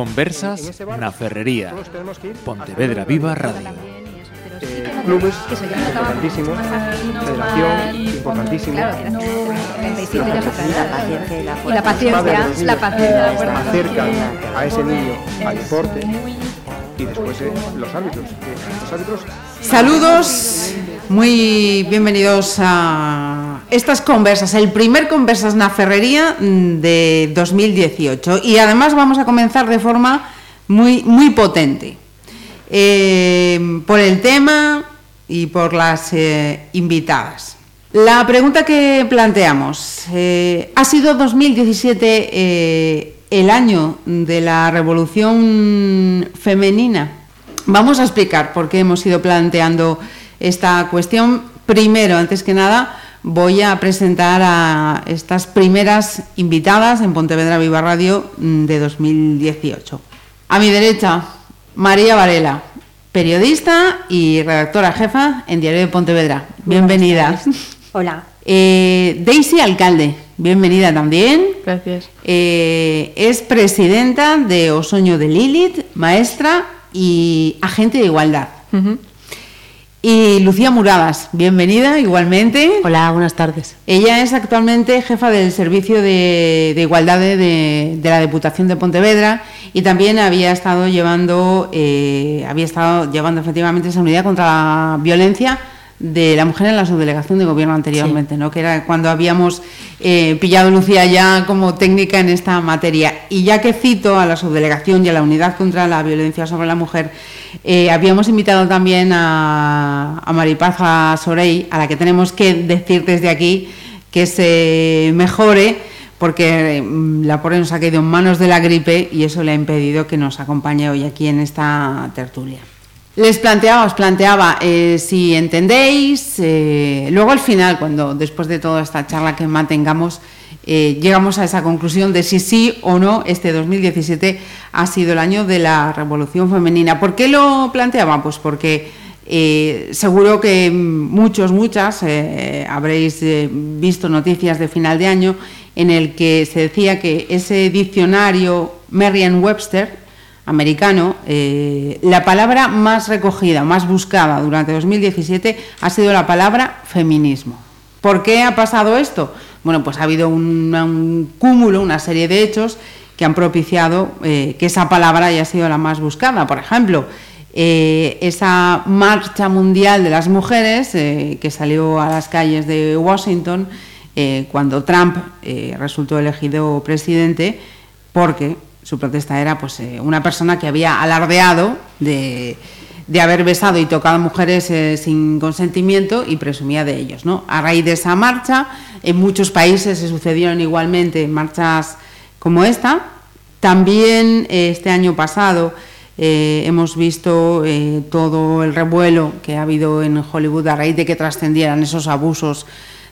Conversas na Ferrería. Pontevedra Viva Radio. Eh, clubes importantísimos, federación importantísimo. Claro, era 37 ya su Y la paciencia la paciencia, acercan a ese niño al deporte y después eh, los árbitros. Los árbitros Saludos, muy bienvenidos a estas conversas, el primer Conversas na Ferrería mm, de 2018 y además vamos a comenzar de forma muy, muy potente eh, por el tema y por las eh, invitadas. La pregunta que planteamos, eh, ¿ha sido 2017 eh, el año de la revolución femenina? Vamos a explicar por qué hemos ido planteando esta cuestión. Primero, antes que nada, voy a presentar a estas primeras invitadas en Pontevedra Viva Radio mm, de 2018. A mi derecha, María Varela, periodista y redactora jefa en Diario de Pontevedra. Bienvenida. Hola. Eh, Daisy Alcalde, bienvenida también. Gracias. Eh, es presidenta de Osoño de Lilith, maestra y agente de igualdad. Y Lucía Muradas, bienvenida igualmente. Hola, buenas tardes. Ella es actualmente jefa del Servicio de, de Igualdad de, de- de la Diputación de Pontevedra y también había estado llevando, eh, había estado llevando efectivamente esa unidad contra la violencia de la mujer en la subdelegación de gobierno anteriormente, ¿no? que era cuando habíamos eh, pillado a Lucía ya como técnica en esta materia. Y ya que cito a la subdelegación y a la unidad contra la violencia sobre la mujer, eh, habíamos invitado también a, a Maripaz Sorey, a la que tenemos que decir desde aquí que se mejore, porque mm, la pobre nos ha caído en manos de la gripe y eso le ha impedido que nos acompañe hoy aquí en esta tertulia. Les planteaba, os planteaba eh, si entendéis, eh, luego al final, cuando después de toda esta charla que mantengamos, eh, llegamos a esa conclusión de si sí o no este 2017 ha sido el año de la revolución femenina. ¿Por qué lo planteaba? Pues porque eh, seguro que muchos, muchas habréis visto noticias de final de año en el que se decía que ese diccionario Merriam-Webster americano, eh, la palabra más recogida, más buscada durante 2017 ha sido la palabra feminismo. ¿Por qué ha pasado esto? Bueno, pues ha habido un, cúmulo, una serie de hechos que han propiciado eh, que esa palabra haya sido la más buscada. Por ejemplo, eh, esa marcha mundial de las mujeres que salió a las calles de Washington cuando Trump resultó elegido presidente, porque su protesta era pues eh, una persona que había alardeado de, haber besado y tocado a mujeres eh, sin consentimiento y presumía de ellos. ¿no? A raíz de esa marcha, en muchos países se sucedieron igualmente marchas como esta. También eh, este año pasado hemos visto todo el revuelo que ha habido en Hollywood a raíz de que trascendieran esos abusos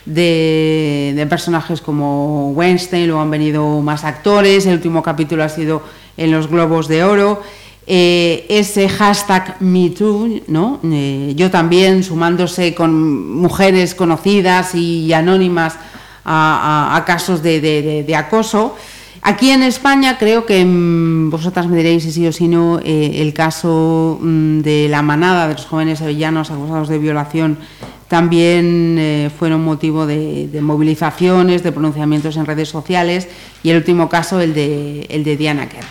de, personajes como Weinstein, luego han venido más actores, el último capítulo ha sido en los Globos de Oro. Eh, ese hashtag MeToo, ¿no? Eh, yo también, sumándose con mujeres conocidas y anónimas a, casos de acoso. Aquí en España creo que mm, vosotras me diréis si sí o si no eh, el caso mm, de la manada de los jóvenes sevillanos acusados de violación también eh, fueron motivo de, movilizaciones, de pronunciamientos en redes sociales y el último caso el de, el de Diana Kerr.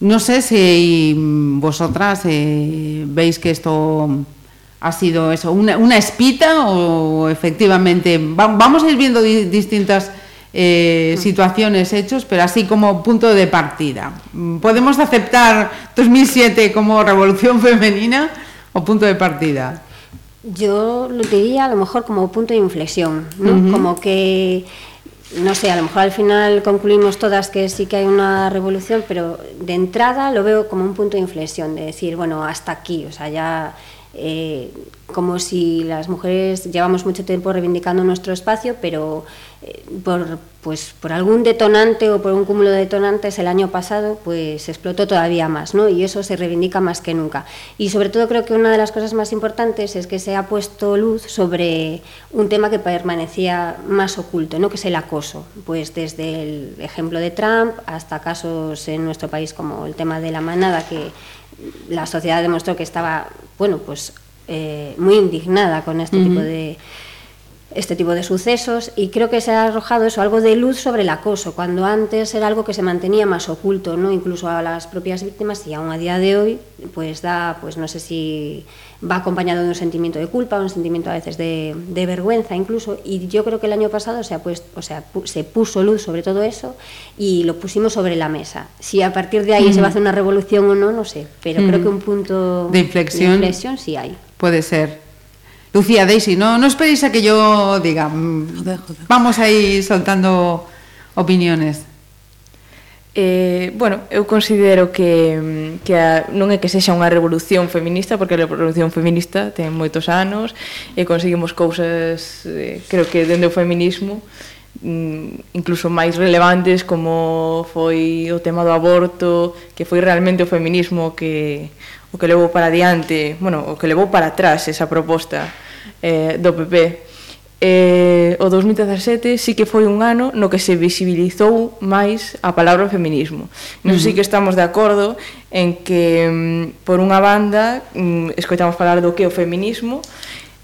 No sé si mm, vosotras eh, veis que esto ha sido eso, una, espita o efectivamente va- vamos a ir viendo di- distintas eh, situaciones, hechos, pero así como punto de partida. Mm, ¿Podemos aceptar 2007 como revolución femenina o punto de partida? Yo lo diría a lo mejor como punto de inflexión, ¿no? Como que, no sé, a lo mejor al final concluimos todas que sí que hay una revolución, pero de entrada lo veo como un punto de inflexión, de decir, bueno, hasta aquí, o sea, ya eh, como si las mujeres llevamos mucho tiempo reivindicando nuestro espacio, pero por, pues, por algún detonante o por un cúmulo de detonantes el año pasado pues explotó todavía más, ¿no? Y eso se reivindica más que nunca. Y sobre todo creo que una de las cosas más importantes es que se ha puesto luz sobre un tema que permanecía más oculto, ¿no? Que es el acoso. Pues desde el ejemplo de Trump hasta casos en nuestro país como el tema de la manada que la sociedad demostró que estaba, bueno, pues eh, muy indignada con este tipo de este tipo de sucesos y creo que se ha arrojado eso, algo de luz sobre el acoso, cuando antes era algo que se mantenía más oculto, ¿no? incluso a las propias víctimas y aún a día de hoy pues da, pues no sé si va acompañado de un sentimiento de culpa, un sentimiento a veces de, de vergüenza incluso y yo creo que el año pasado se, ha puesto, o sea, se puso luz sobre todo eso y lo pusimos sobre la mesa. Si a partir de ahí se va a hacer una revolución o no, no sé, pero creo que un punto de inflexión, de inflexión sí hay. Puede ser. Lucía, Daisy, no, no esperéis a que yo diga. Mm, joder, joder. Vamos aí soltando opiniones. Eh, bueno, eu considero que, mm, que a, non é que sexa unha revolución feminista porque a revolución feminista ten moitos anos e conseguimos cousas eh, creo que dende o feminismo mm, incluso máis relevantes como foi o tema do aborto que foi realmente o feminismo que o que levou para diante, bueno, o que levou para atrás esa proposta eh, do PP. Eh, o 2017 sí que foi un ano no que se visibilizou máis a palabra feminismo. Non uh -huh. sí que estamos de acordo en que, mm, por unha banda, mm, escoitamos falar do que é o feminismo,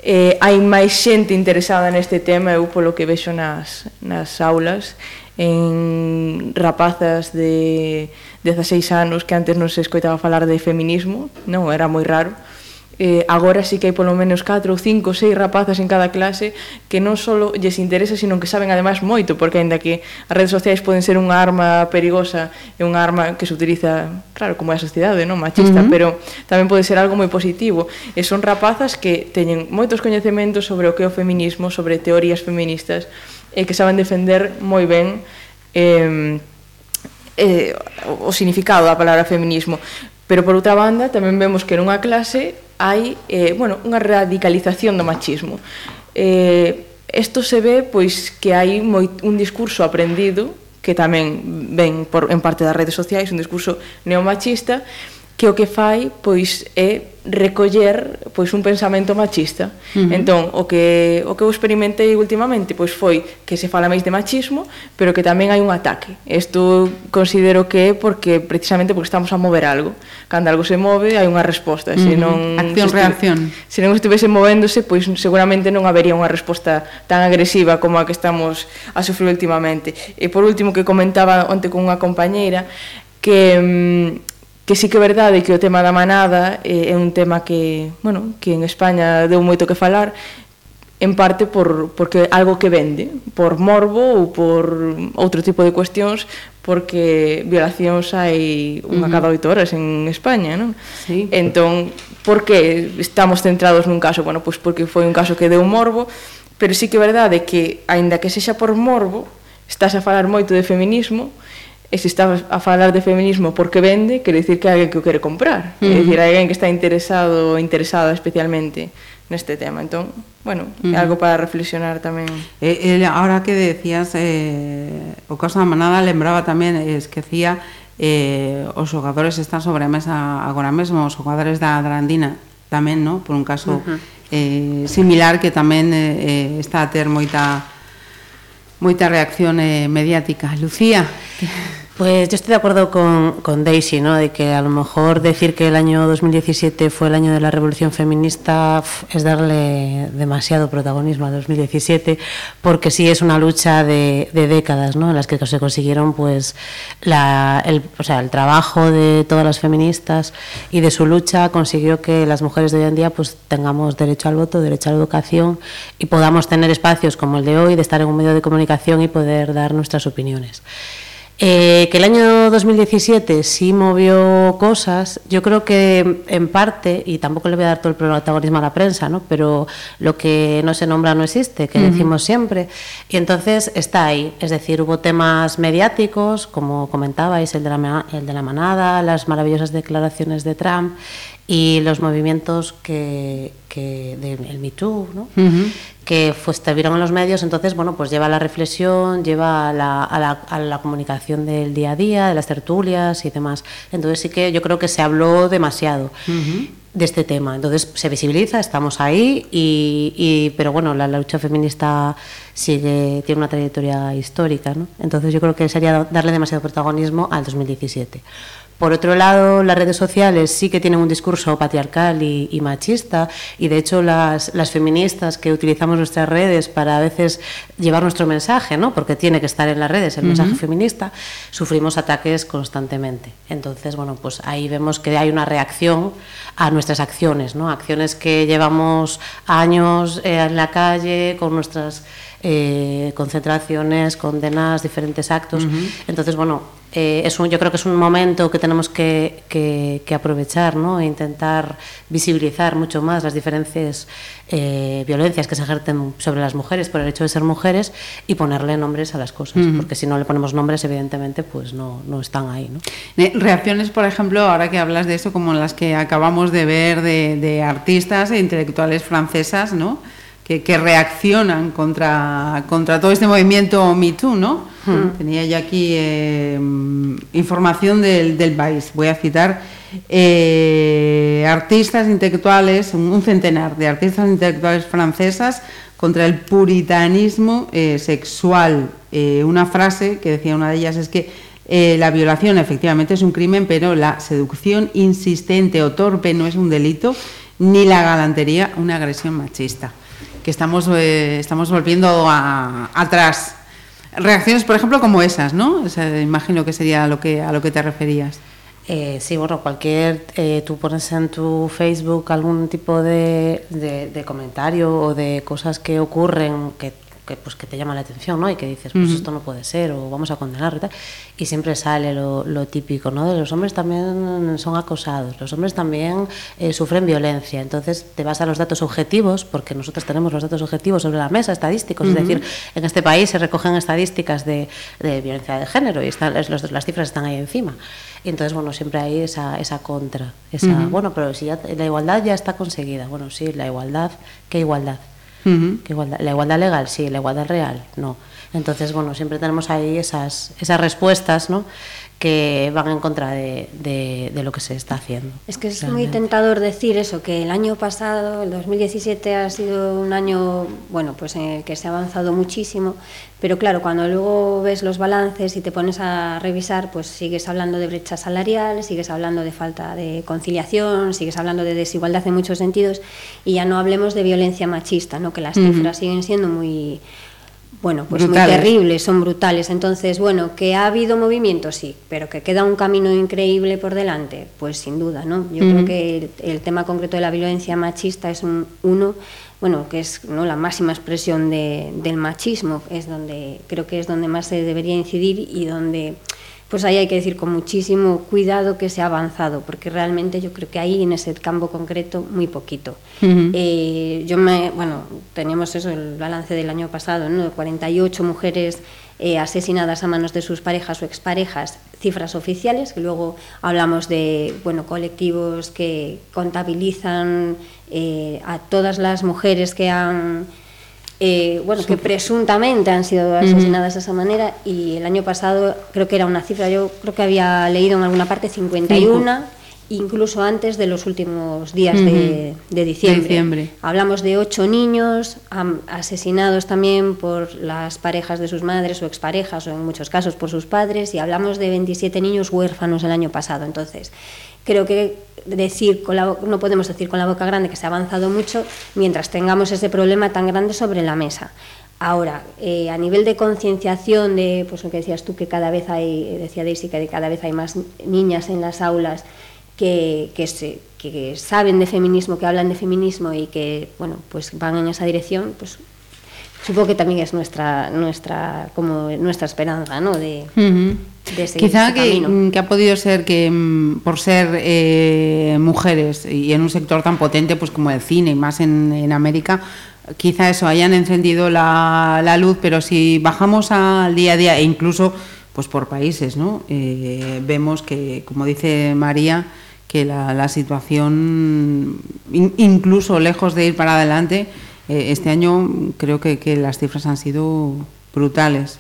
eh, hai máis xente interesada neste tema, eu polo que vexo nas, nas aulas, en rapazas de 16 anos que antes non se escoitaba falar de feminismo, non, era moi raro. Eh, agora sí que hai polo menos 4 ou 5 ou 6 rapazas en cada clase que non só lles interesa, sino que saben ademais moito, porque aínda que as redes sociais poden ser unha arma perigosa e unha arma que se utiliza, claro, como é a sociedade, non machista, uh -huh. pero tamén pode ser algo moi positivo. E son rapazas que teñen moitos coñecementos sobre o que é o feminismo, sobre teorías feministas, e que saben defender moi ben eh, eh, o significado da palabra feminismo. Pero por outra banda tamén vemos que nunha clase hai eh, bueno, unha radicalización do machismo. Eh, isto se ve pois que hai moi, un discurso aprendido que tamén ven por, en parte das redes sociais, un discurso neomachista, que o que fai pois é recoller pois un pensamento machista. Uh -huh. Entón, o que o que eu experimentei últimamente pois foi que se fala máis de machismo, pero que tamén hai un ataque. Isto considero que é porque precisamente porque estamos a mover algo. Cando algo se move hai unha resposta, uh -huh. se non acción se reacción. Se non estivese movéndose, pois seguramente non habería unha resposta tan agresiva como a que estamos a sufrir últimamente. E por último que comentaba onte con unha compañeira que mm, que sí que é verdade que o tema da manada eh, é un tema que, bueno, que en España deu moito que falar, en parte por porque algo que vende, por morbo ou por outro tipo de cuestións, porque violacións hai unha cada oito horas en España, non? Sí. Entón, por que estamos centrados nun caso? Bueno, pois porque foi un caso que deu morbo, pero sí que é verdade que, aínda que sexa por morbo, estás a falar moito de feminismo, E se está a falar de feminismo porque vende, quer dicir que hai alguén que o quere comprar. Uh -huh. É dicir, hai alguén que está interesado ou interesada especialmente neste tema. Entón, bueno, uh -huh. é algo para reflexionar tamén. Eh, eh, ahora que decías eh, o caso da manada, lembraba tamén, eh, esquecía, eh, os xogadores están sobre a mesa agora mesmo, os xogadores da Grandina tamén, no? por un caso uh -huh. eh, similar que tamén eh, eh está a ter moita moita reacción eh, mediática. Lucía, Pues yo estoy de acuerdo con, con, Daisy, ¿no? De que a lo mejor decir que el año 2017 fue el año de la revolución feminista es darle demasiado protagonismo a 2017, porque sí es una lucha de, de décadas, ¿no? En las que se consiguieron, pues, la, el, o sea, el trabajo de todas las feministas y de su lucha consiguió que las mujeres de hoy en día, pues, tengamos derecho al voto, derecho a la educación y podamos tener espacios como el de hoy, de estar en un medio de comunicación y poder dar nuestras opiniones. Eh, que el año 2017 sí movió cosas, yo creo que en parte, y tampoco le voy a dar todo el protagonismo a la prensa, ¿no? pero lo que no se nombra no existe, que uh -huh. decimos siempre, y entonces está ahí, es decir, hubo temas mediáticos, como comentabais, el de, la, el de la manada, las maravillosas declaraciones de Trump, y los movimientos que, que del Me Too, ¿no? que pues, te vieron en los medios, entonces, bueno, pues lleva a la reflexión, lleva a la, a, la, a la, comunicación del día a día, de las tertulias y demás. Entonces sí que yo creo que se habló demasiado. Uh -huh de este tema. Entonces se visibiliza, estamos ahí, y, y, pero bueno, la, la, lucha feminista sigue, tiene una trayectoria histórica, ¿no? Entonces yo creo que sería darle demasiado protagonismo al 2017. Por otro lado, las redes sociales sí que tienen un discurso patriarcal y, y machista y de hecho las, las, feministas que utilizamos nuestras redes para a veces llevar nuestro mensaje, ¿no? porque tiene que estar en las redes el uh -huh. mensaje feminista, sufrimos ataques constantemente. Entonces, bueno, pues ahí vemos que hay una reacción a nuestras acciones, ¿no? acciones que llevamos años eh, en la calle con nuestras eh, concentraciones, condenas, diferentes actos. Uh -huh. Entonces, bueno, eh, es un, yo creo que es un momento que tenemos que, que, que aprovechar ¿no? e intentar visibilizar mucho más las diferentes eh, violencias que se ejercen sobre las mujeres por el hecho de ser mujeres y ponerle nombres a las cosas, uh -huh. porque si no le ponemos nombres, evidentemente, pues no, no están ahí. ¿no? Reacciones, por ejemplo, ahora que hablas de eso, como las que acabamos de ver de, de artistas e intelectuales francesas, ¿no? Que, que, reaccionan contra, contra todo este movimiento Me Too, ¿no? Mm. Tenía yo aquí eh, información del, del país. Voy a citar eh, artistas intelectuales, un centenar de artistas intelectuales francesas contra el puritanismo eh, sexual. Eh, una frase que decía una de ellas es que la violación efectivamente es un crimen, pero la seducción insistente o torpe no es un delito, ni la galantería una agresión machista que estamos, eh, estamos volviendo a, atrás. Reacciones, por ejemplo, como esas, ¿no? Imagino que sería lo que, a lo que te referías. Eh, sí, bueno, cualquier, eh, tú pones en tu Facebook algún tipo de, de, de, comentario o de cosas que ocurren que que, pues, que te llama la atención, ¿no? Y que dices, pues uh -huh. esto no puede ser, o vamos a condenarlo y tal. Y siempre sale lo, lo, típico, ¿no? De los hombres también son acosados, los hombres también eh, sufren violencia. Entonces te vas a los datos objetivos, porque nosotros tenemos los datos objetivos sobre la mesa, estadísticos, uh -huh. es decir, en este país se recogen estadísticas de, de violencia de género y están, los, las cifras están ahí encima. Y entonces, bueno, siempre hay esa, esa contra, esa, uh -huh. bueno, pero si ya, la igualdad ya está conseguida. Bueno, sí, la igualdad, ¿qué igualdad? Igualdad, la igualdad legal, sí, la igualdad real, no. Entonces, bueno, siempre tenemos ahí esas, esas respuestas, ¿no? Que van en contra de, de, de, lo que se está haciendo. Es que es realmente. muy tentador decir eso, que el año pasado, el 2017, ha sido un año, bueno, pues en el que se ha avanzado muchísimo, pero claro, cuando luego ves los balances y te pones a revisar, pues sigues hablando de brecha salarial, sigues hablando de falta de conciliación, sigues hablando de desigualdad en muchos sentidos, y ya no hablemos de violencia machista, ¿no? que las cifras siguen siendo muy bueno, pues brutales. muy terribles, son brutales. Entonces, bueno, que ha habido movimiento, sí, pero que queda un camino increíble por delante, pues sin duda, ¿no? Yo uh -huh. creo que el, el, tema concreto de la violencia machista es un, uno, bueno, que es ¿no? la máxima expresión de, del machismo, es donde creo que es donde más se debería incidir y donde pues ahí hay que decir con muchísimo cuidado que se ha avanzado, porque realmente yo creo que ahí en ese campo concreto muy poquito. Uh -huh. eh, yo me, bueno, teníamos eso, el balance del año pasado, ¿no? 48 mujeres eh, asesinadas a manos de sus parejas o exparejas, cifras oficiales, que luego hablamos de, bueno, colectivos que contabilizan eh, a todas las mujeres que han eh, bueno, que presuntamente han sido asesinadas de esa manera y el año pasado creo que era una cifra, yo creo que había leído en alguna parte 51, incluso antes de los últimos días de, de, diciembre. diciembre. Hablamos de ocho niños asesinados también por las parejas de sus madres o exparejas o en muchos casos por sus padres y hablamos de 27 niños huérfanos el año pasado. Entonces, creo que decir con la, no podemos decir con la boca grande que se ha avanzado mucho mientras tengamos ese problema tan grande sobre la mesa. Ahora, eh, a nivel de concienciación de, pues lo que decías tú, que cada vez hay, decía Daisy, que cada vez hay más niñas en las aulas que, que, se, que saben de feminismo, que hablan de feminismo y que, bueno, pues van en esa dirección, pues supongo que también es nuestra, nuestra, como nuestra esperanza, ¿no? De, uh -huh. Quizá que, mm, que, ha podido ser que mm, por ser eh, mujeres y en un sector tan potente pues como el cine, más en, en América, quizá eso hayan encendido la, la, luz, pero si bajamos al día a día e incluso pues por países, ¿no? Eh, vemos que, como dice María, que la, la situación, in, incluso lejos de ir para adelante, este año creo que, que las cifras han sido brutales.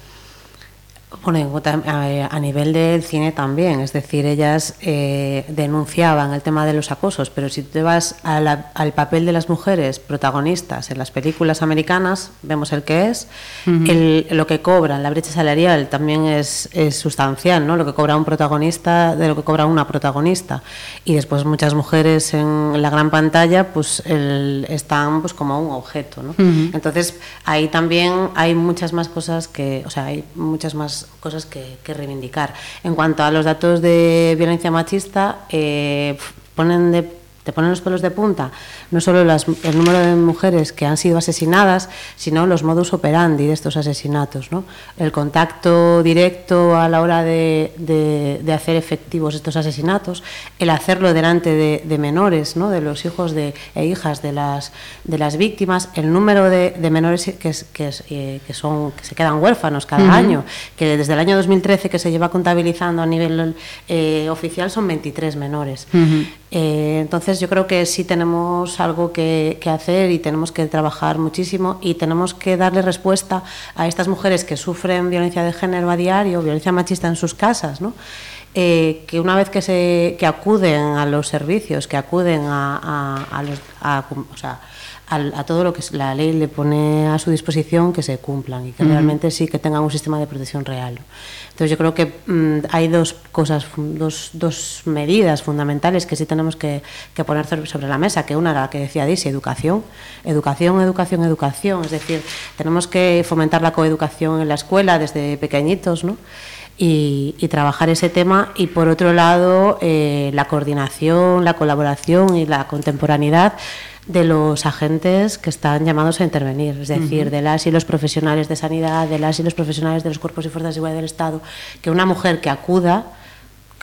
Bueno, a nivel del cine también, es decir, ellas eh, denunciaban el tema de los acosos, pero si te vas a la, al papel de las mujeres protagonistas en las películas americanas, vemos el que es, uh -huh. el, lo que cobran, la brecha salarial también es, es, sustancial, ¿no? lo que cobra un protagonista de lo que cobra una protagonista. Y después muchas mujeres en la gran pantalla pues el, están pues como un objeto. ¿no? Uh -huh. Entonces ahí también hay muchas más cosas que, o sea, hay muchas más cosas que, que, reivindicar. En cuanto a los datos de violencia machista, eh, ponen de te ponen los pelos de punta no solo las, el número de mujeres que han sido asesinadas, sino los modus operandi de estos asesinatos. ¿no? El contacto directo a la hora de, de, de hacer efectivos estos asesinatos, el hacerlo delante de, de menores, ¿no? de los hijos de, e hijas de las, de las víctimas, el número de, menores que, que, eh, que, son, que se quedan huérfanos cada uh -huh. año, que desde el año 2013 que se lleva contabilizando a nivel eh, oficial son 23 menores. Uh -huh. eh, entonces yo creo que sí tenemos algo que, hacer y tenemos que trabajar muchísimo y tenemos que darle respuesta a estas mujeres que sufren violencia de género a diario, violencia machista en sus casas, ¿no? Eh, que una vez que, se, que acuden a los servicios, que acuden a, a, a los... A, o sea, a, a, todo lo que la ley le pone a su disposición que se cumplan y que uh -huh. realmente sí que tengan un sistema de protección real. Entonces yo creo que mmm, hay dos cosas, dos, dos, medidas fundamentales que sí tenemos que, que, poner sobre la mesa, que una era la que decía Daisy, educación, educación, educación, educación, es decir, tenemos que fomentar la coeducación en la escuela desde pequeñitos, ¿no? Y, y, trabajar ese tema y por otro lado eh, la coordinación, la colaboración y la contemporaneidad de los agentes que están llamados a intervenir, es decir, uh -huh. de las y los profesionales de sanidad, de las y los profesionales de los cuerpos y fuerzas de igualdad del Estado, que una mujer que acuda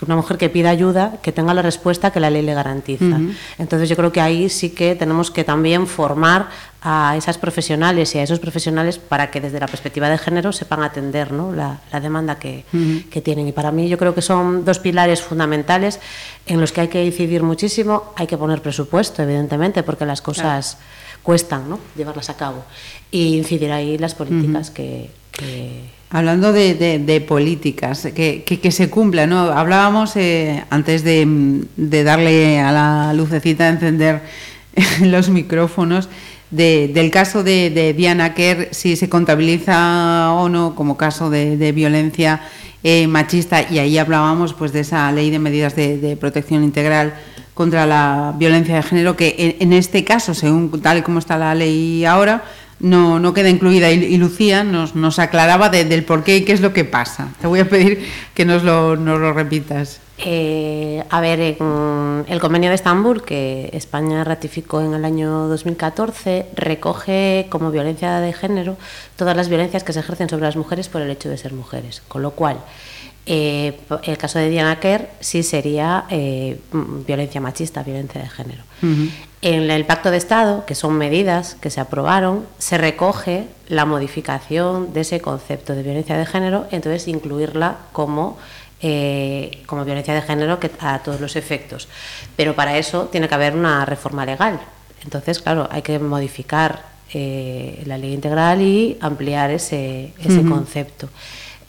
una mujer que pida ayuda, que tenga la respuesta que la ley le garantiza. Uh -huh. Entonces yo creo que ahí sí que tenemos que también formar a esas profesionales y a esos profesionales para que desde la perspectiva de género sepan atender ¿no? la, la, demanda que, uh -huh. que, tienen. Y para mí yo creo que son dos pilares fundamentales en los que hay que incidir muchísimo. Hay que poner presupuesto, evidentemente, porque las cosas claro. cuestan ¿no? llevarlas a cabo. Y incidir ahí las políticas uh -huh. que, que Hablando de, políticas, que, que, se cumplan, ¿no? Hablábamos eh, antes de, darle a la lucecita encender los micrófonos de, del caso de, Diana Kerr, si se contabiliza o no como caso de, violencia eh, machista, y ahí hablábamos pues de esa ley de medidas de, protección integral contra la violencia de género, que en, en este caso, según tal y como está la ley ahora, no, no queda incluida y, Lucía nos, aclaraba de, del por qué y qué es lo que pasa. Te voy a pedir que nos lo, repitas. Eh, a ver, el convenio de Estambul, que España ratificó en el año 2014, recoge como violencia de género todas las violencias que se ejercen sobre las mujeres por el hecho de ser mujeres. Con lo cual, eh, el caso de Diana Kerr sí sería eh, violencia machista, violencia de género. Uh -huh. En el Pacto de Estado, que son medidas que se aprobaron, se recoge la modificación de ese concepto de violencia de género, entonces incluirla como, eh, como violencia de género que, a todos los efectos. Pero para eso tiene que haber una reforma legal. Entonces, claro, hay que modificar eh, la ley integral y ampliar ese, ese uh -huh. concepto.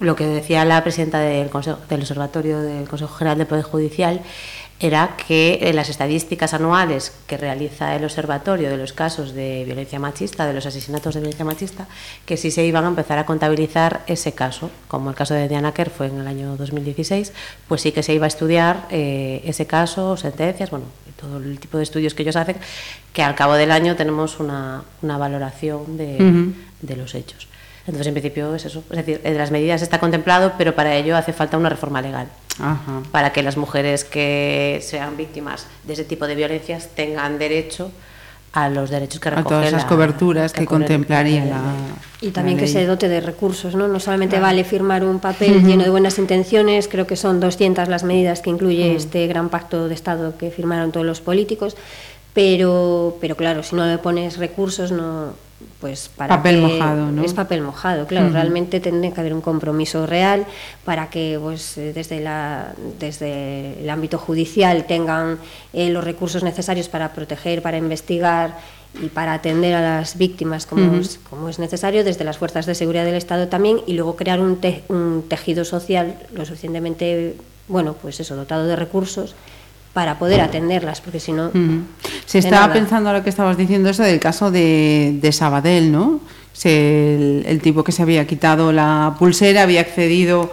Lo que decía la presidenta del, Consejo, del Observatorio del Consejo General del Poder Judicial era que en las estadísticas anuales que realiza el observatorio de los casos de violencia machista, de los asesinatos de violencia machista, que sí se iban a empezar a contabilizar ese caso, como el caso de Diana Kerr fue en el año 2016, pues sí que se iba a estudiar eh, ese caso, sentencias, bueno, todo el tipo de estudios que ellos hacen, que al cabo del año tenemos una, una valoración de, uh -huh. de los hechos. Entonces, en principio es eso. Es decir, de las medidas está contemplado, pero para ello hace falta una reforma legal. Ajá. Para que las mujeres que sean víctimas de ese tipo de violencias tengan derecho a los derechos que recoge a todas esas la, coberturas que, que contemplaría la, y también la que se dote de recursos no no solamente claro. vale firmar un papel uh -huh. lleno de buenas intenciones creo que son 200 las medidas que incluye uh -huh. este gran pacto de estado que firmaron todos los políticos pero pero claro si no le pones recursos no pues para papel que- mojado, ¿no? es papel mojado, claro, realmente tendría que haber un compromiso real para que pues eh, desde la desde el ámbito judicial tengan eh, los recursos necesarios para proteger, para investigar y para atender a las víctimas como, es, como es necesario desde las fuerzas de seguridad del Estado también y luego crear un, te- un tejido social lo suficientemente bueno pues eso dotado de recursos para poder atenderlas porque si no. Se estaba nada. pensando ahora que estabas diciendo eso del caso de, de Sabadell, ¿no? Se- el, el tipo que se había quitado la pulsera había accedido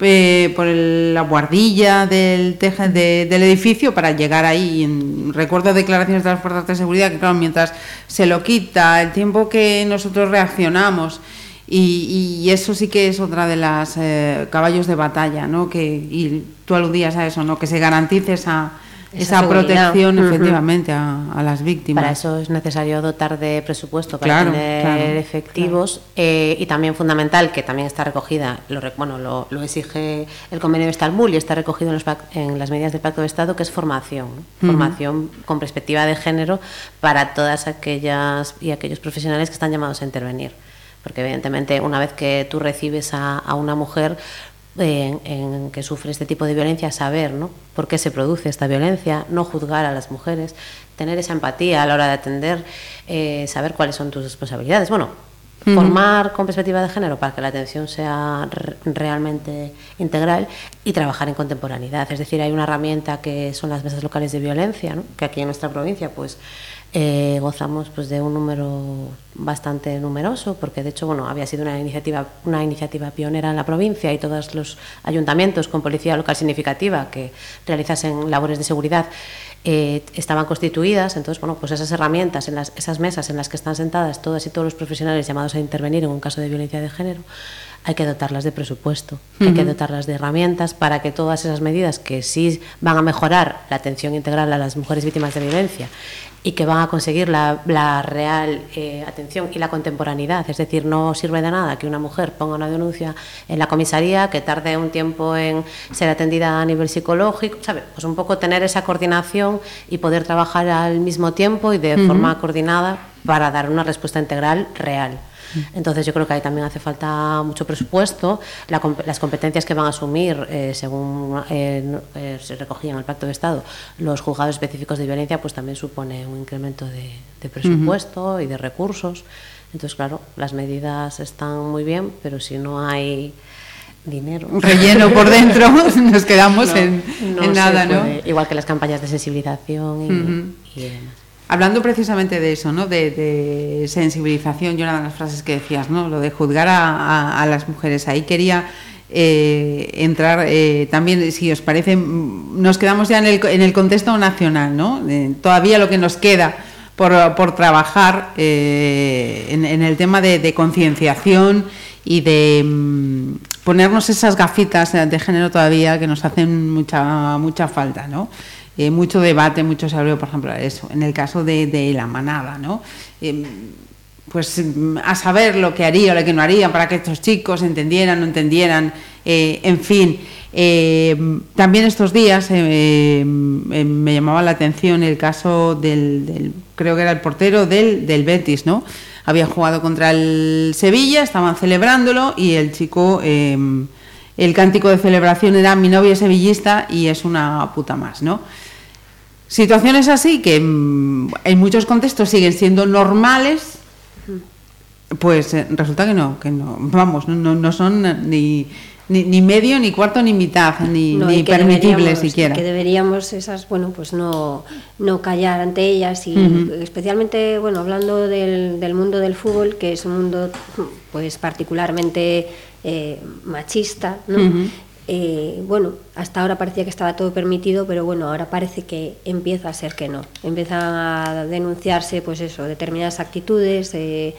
eh, por el- la guardilla del, teja, de- del edificio para llegar ahí. En- recuerdo declaraciones de las fuerzas de seguridad que, claro, mientras se lo quita, el tiempo que nosotros reaccionamos. Y, y eso sí que es otra de las eh, caballos de batalla, ¿no? Que, y tú aludías a eso, ¿no? Que se garantice esa, Esa protección efectivamente a, a las víctimas. Para eso es necesario dotar de presupuesto para Claro, tener claro, efectivos eh, y también fundamental, que también está recogida, lo, bueno, lo, lo exige el convenio de Estambul y está recogido en, los en las medidas del Pacto de Estado, que es formación. Formación con perspectiva de género para todas aquellas y aquellos profesionales que están llamados a intervenir. Porque evidentemente una vez que tú recibes a, a una mujer en, en que sufre este tipo de violencia, saber ¿no? por qué se produce esta violencia, no juzgar a las mujeres, tener esa empatía a la hora de atender, eh, saber cuáles son tus responsabilidades. Bueno, formar con perspectiva de género para que la atención sea re- realmente integral y trabajar en contemporaneidad. Es decir, hay una herramienta que son las mesas locales de violencia, ¿no? que aquí en nuestra provincia pues eh, gozamos pues de un número bastante numeroso porque de hecho bueno había sido una iniciativa una iniciativa pionera en la provincia y todos los ayuntamientos con policía local significativa que realizasen labores de seguridad eh, estaban constituidas. Entonces bueno pues esas herramientas en las esas mesas en las que están sentadas todas y todos los profesionales llamados a intervenir en un caso de violencia de género hay que dotarlas de presupuesto, hay que dotarlas de herramientas para que todas esas medidas que sí van a mejorar la atención integral a las mujeres víctimas de violencia y que van a conseguir la, la real eh, atención y la contemporaneidad. Es decir, no sirve de nada que una mujer ponga una denuncia en la comisaría, que tarde un tiempo en ser atendida a nivel psicológico, ¿sabe? Pues un poco tener esa coordinación y poder trabajar al mismo tiempo y de forma coordinada para dar una respuesta integral real. Entonces yo creo que ahí también hace falta mucho presupuesto. La las competencias que van a asumir, eh, según eh, eh, se recogía en el Pacto de Estado, los juzgados específicos de violencia, pues también supone un incremento de, de presupuesto y de recursos. Entonces, claro, las medidas están muy bien, pero si no hay dinero... Relleno por dentro, nos quedamos no- en, no en se nada, ¿no? Igual que las campañas de sensibilización y, y demás. Hablando precisamente de eso, ¿no? De, sensibilización, y una de las frases que decías, ¿no? Lo de juzgar a, las mujeres. Ahí quería eh, entrar eh, también, si os parece, mm, nos quedamos ya en el, contexto nacional, ¿no? Todavía lo que nos queda por, por trabajar eh, en, el tema de, de concienciación y de mm, ponernos esas gafitas de género todavía que nos hacen mucha mucha falta, ¿no? Mucho debate, mucho se abrió, por ejemplo, eso, en el caso de, de la manada, ¿no? Eh, pues a saber lo que haría o lo que no haría para que estos chicos entendieran, no entendieran, eh, en fin. Eh, también estos días eh, me llamaba la atención el caso del, del- creo que era el portero del, del Betis, ¿no? Había jugado contra el Sevilla, estaban celebrándolo y el chico, el cántico de celebración era mi novia es sevillista y es una puta más, ¿no? Situaciones así que mm, en muchos contextos siguen siendo normales, pues eh, resulta que no, que no, vamos, no, no, son ni, ni, ni medio, ni cuarto, ni mitad, ni, No, ni siquiera. que deberíamos esas bueno pues no no callar ante ellas y especialmente bueno hablando del, del mundo del fútbol que es un mundo pues particularmente eh, machista ¿no? Eh, bueno, hasta ahora parecía que estaba todo permitido, pero bueno, ahora parece que empieza a ser que no. Empiezan a denunciarse, pues eso, determinadas actitudes. eh,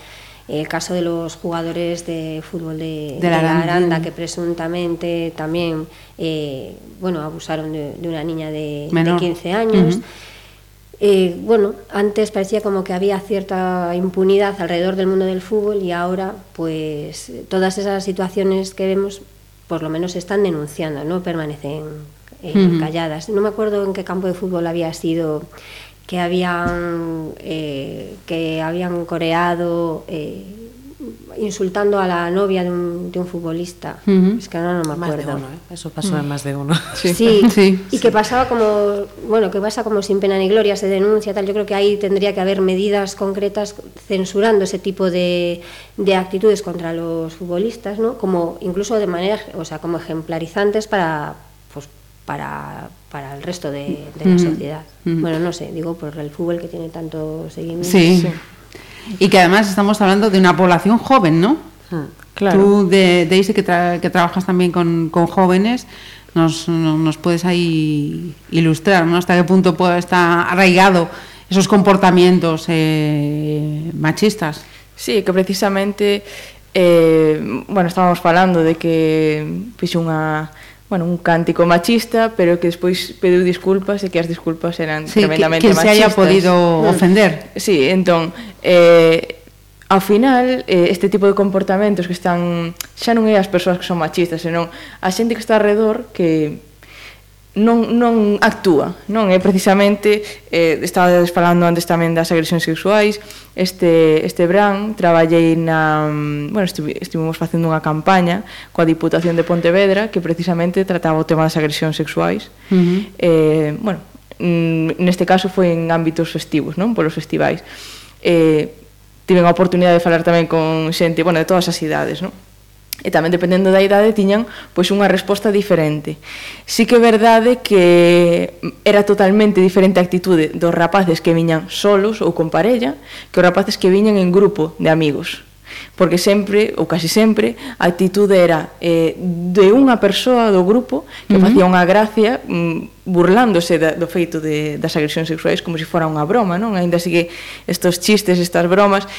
el caso de los jugadores de fútbol de, De la de la Aranda. Que presuntamente también, eh, bueno, abusaron de, de una niña de, de Menor. 15 años. Eh, bueno, antes parecía como que había cierta impunidad alrededor del mundo del fútbol y ahora, pues, todas esas situaciones que vemos, por lo menos se están denunciando, no permanecen eh, calladas. No me acuerdo en qué campo de fútbol había sido que habían eh, que habían coreado eh, insultando a la novia de un, de un futbolista. Uh -huh. Es que ahora no me más acuerdo. De uno, ¿eh? Eso pasó uh -huh. en más de uno. Sí, sí, sí, y que pasaba como, bueno, que pasa como sin pena ni gloria, se denuncia, tal. Yo creo que ahí tendría que haber medidas concretas censurando ese tipo de, de actitudes contra los futbolistas, ¿no? Como incluso de manera, o sea, como ejemplarizantes para, pues, para, para el resto de, de la sociedad. Bueno, no sé, digo por el fútbol que tiene tanto seguimiento. Sí. sí. Y que además estamos hablando de una población joven, ¿no? Ah, claro. Tú, de, Daisy, que, tra que trabajas también con, con jóvenes, nos, nos, puedes ahí ilustrar, ¿no? Hasta qué punto puede estar arraigado esos comportamientos eh, machistas. Sí, que precisamente, eh, bueno, estábamos falando de que fixe unha bueno, un cántico machista, pero que despois pediu disculpas e que as disculpas eran sí, tremendamente que, que machistas. Que se haya podido mm. ofender. Sí, entón, eh, ao final, eh, este tipo de comportamentos que están, xa non é as persoas que son machistas, senón a xente que está alrededor que non, non actúa, non é precisamente eh, estaba falando antes tamén das agresións sexuais este, este bran traballei na bueno, estuvi, estivemos facendo unha campaña coa Diputación de Pontevedra que precisamente trataba o tema das agresións sexuais uh -huh. eh, bueno, mm, neste caso foi en ámbitos festivos non polos festivais eh, tiven a oportunidade de falar tamén con xente bueno, de todas as idades non? e tamén dependendo da idade tiñan pois unha resposta diferente. Sí que é verdade que era totalmente diferente a actitude dos rapaces que viñan solos ou con parella que os rapaces que viñan en grupo de amigos porque sempre, ou casi sempre, a actitude era eh, de unha persoa do grupo que uh -huh. facía unha gracia mm, burlándose da, do feito de, das agresións sexuais como se fora unha broma, non? Ainda así que estos chistes, estas bromas,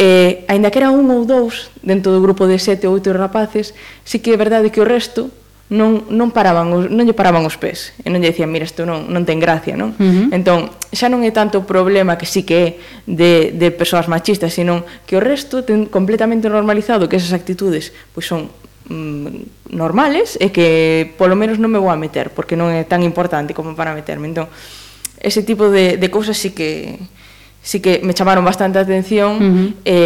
eh, aínda que era un ou dous dentro do grupo de sete ou oito rapaces, sí que é verdade que o resto non, non paraban os, non lle paraban os pés e non lle dicían, mira, isto non, non ten gracia non? Uh -huh. entón, xa non é tanto o problema que sí que é de, de persoas machistas sino que o resto ten completamente normalizado que esas actitudes pois son mm, normales e que polo menos non me vou a meter porque non é tan importante como para meterme entón, ese tipo de, de cousas sí que sí que me chamaron bastante a atención uh -huh. e,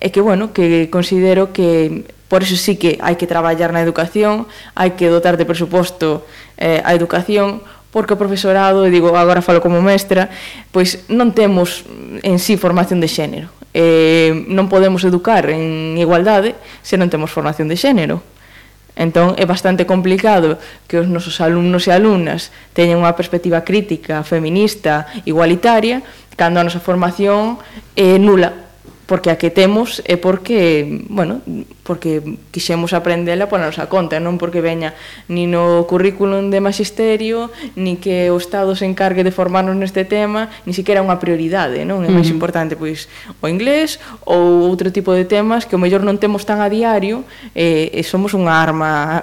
e que bueno, que considero que Por eso sí que hai que traballar na educación, hai que dotar de presuposto eh, a educación, porque o profesorado, e digo, agora falo como mestra, pois non temos en sí formación de xénero. Eh, non podemos educar en igualdade se non temos formación de xénero. Entón, é bastante complicado que os nosos alumnos e alumnas teñan unha perspectiva crítica, feminista, igualitaria, cando a nosa formación é nula porque a que temos é porque, bueno, porque quixemos aprendela pola nosa conta, non porque veña ni no currículum de magisterio, ni que o Estado se encargue de formarnos neste tema, ni siquiera unha prioridade, non? É máis importante pois o inglés ou outro tipo de temas que o mellor non temos tan a diario e, e somos unha arma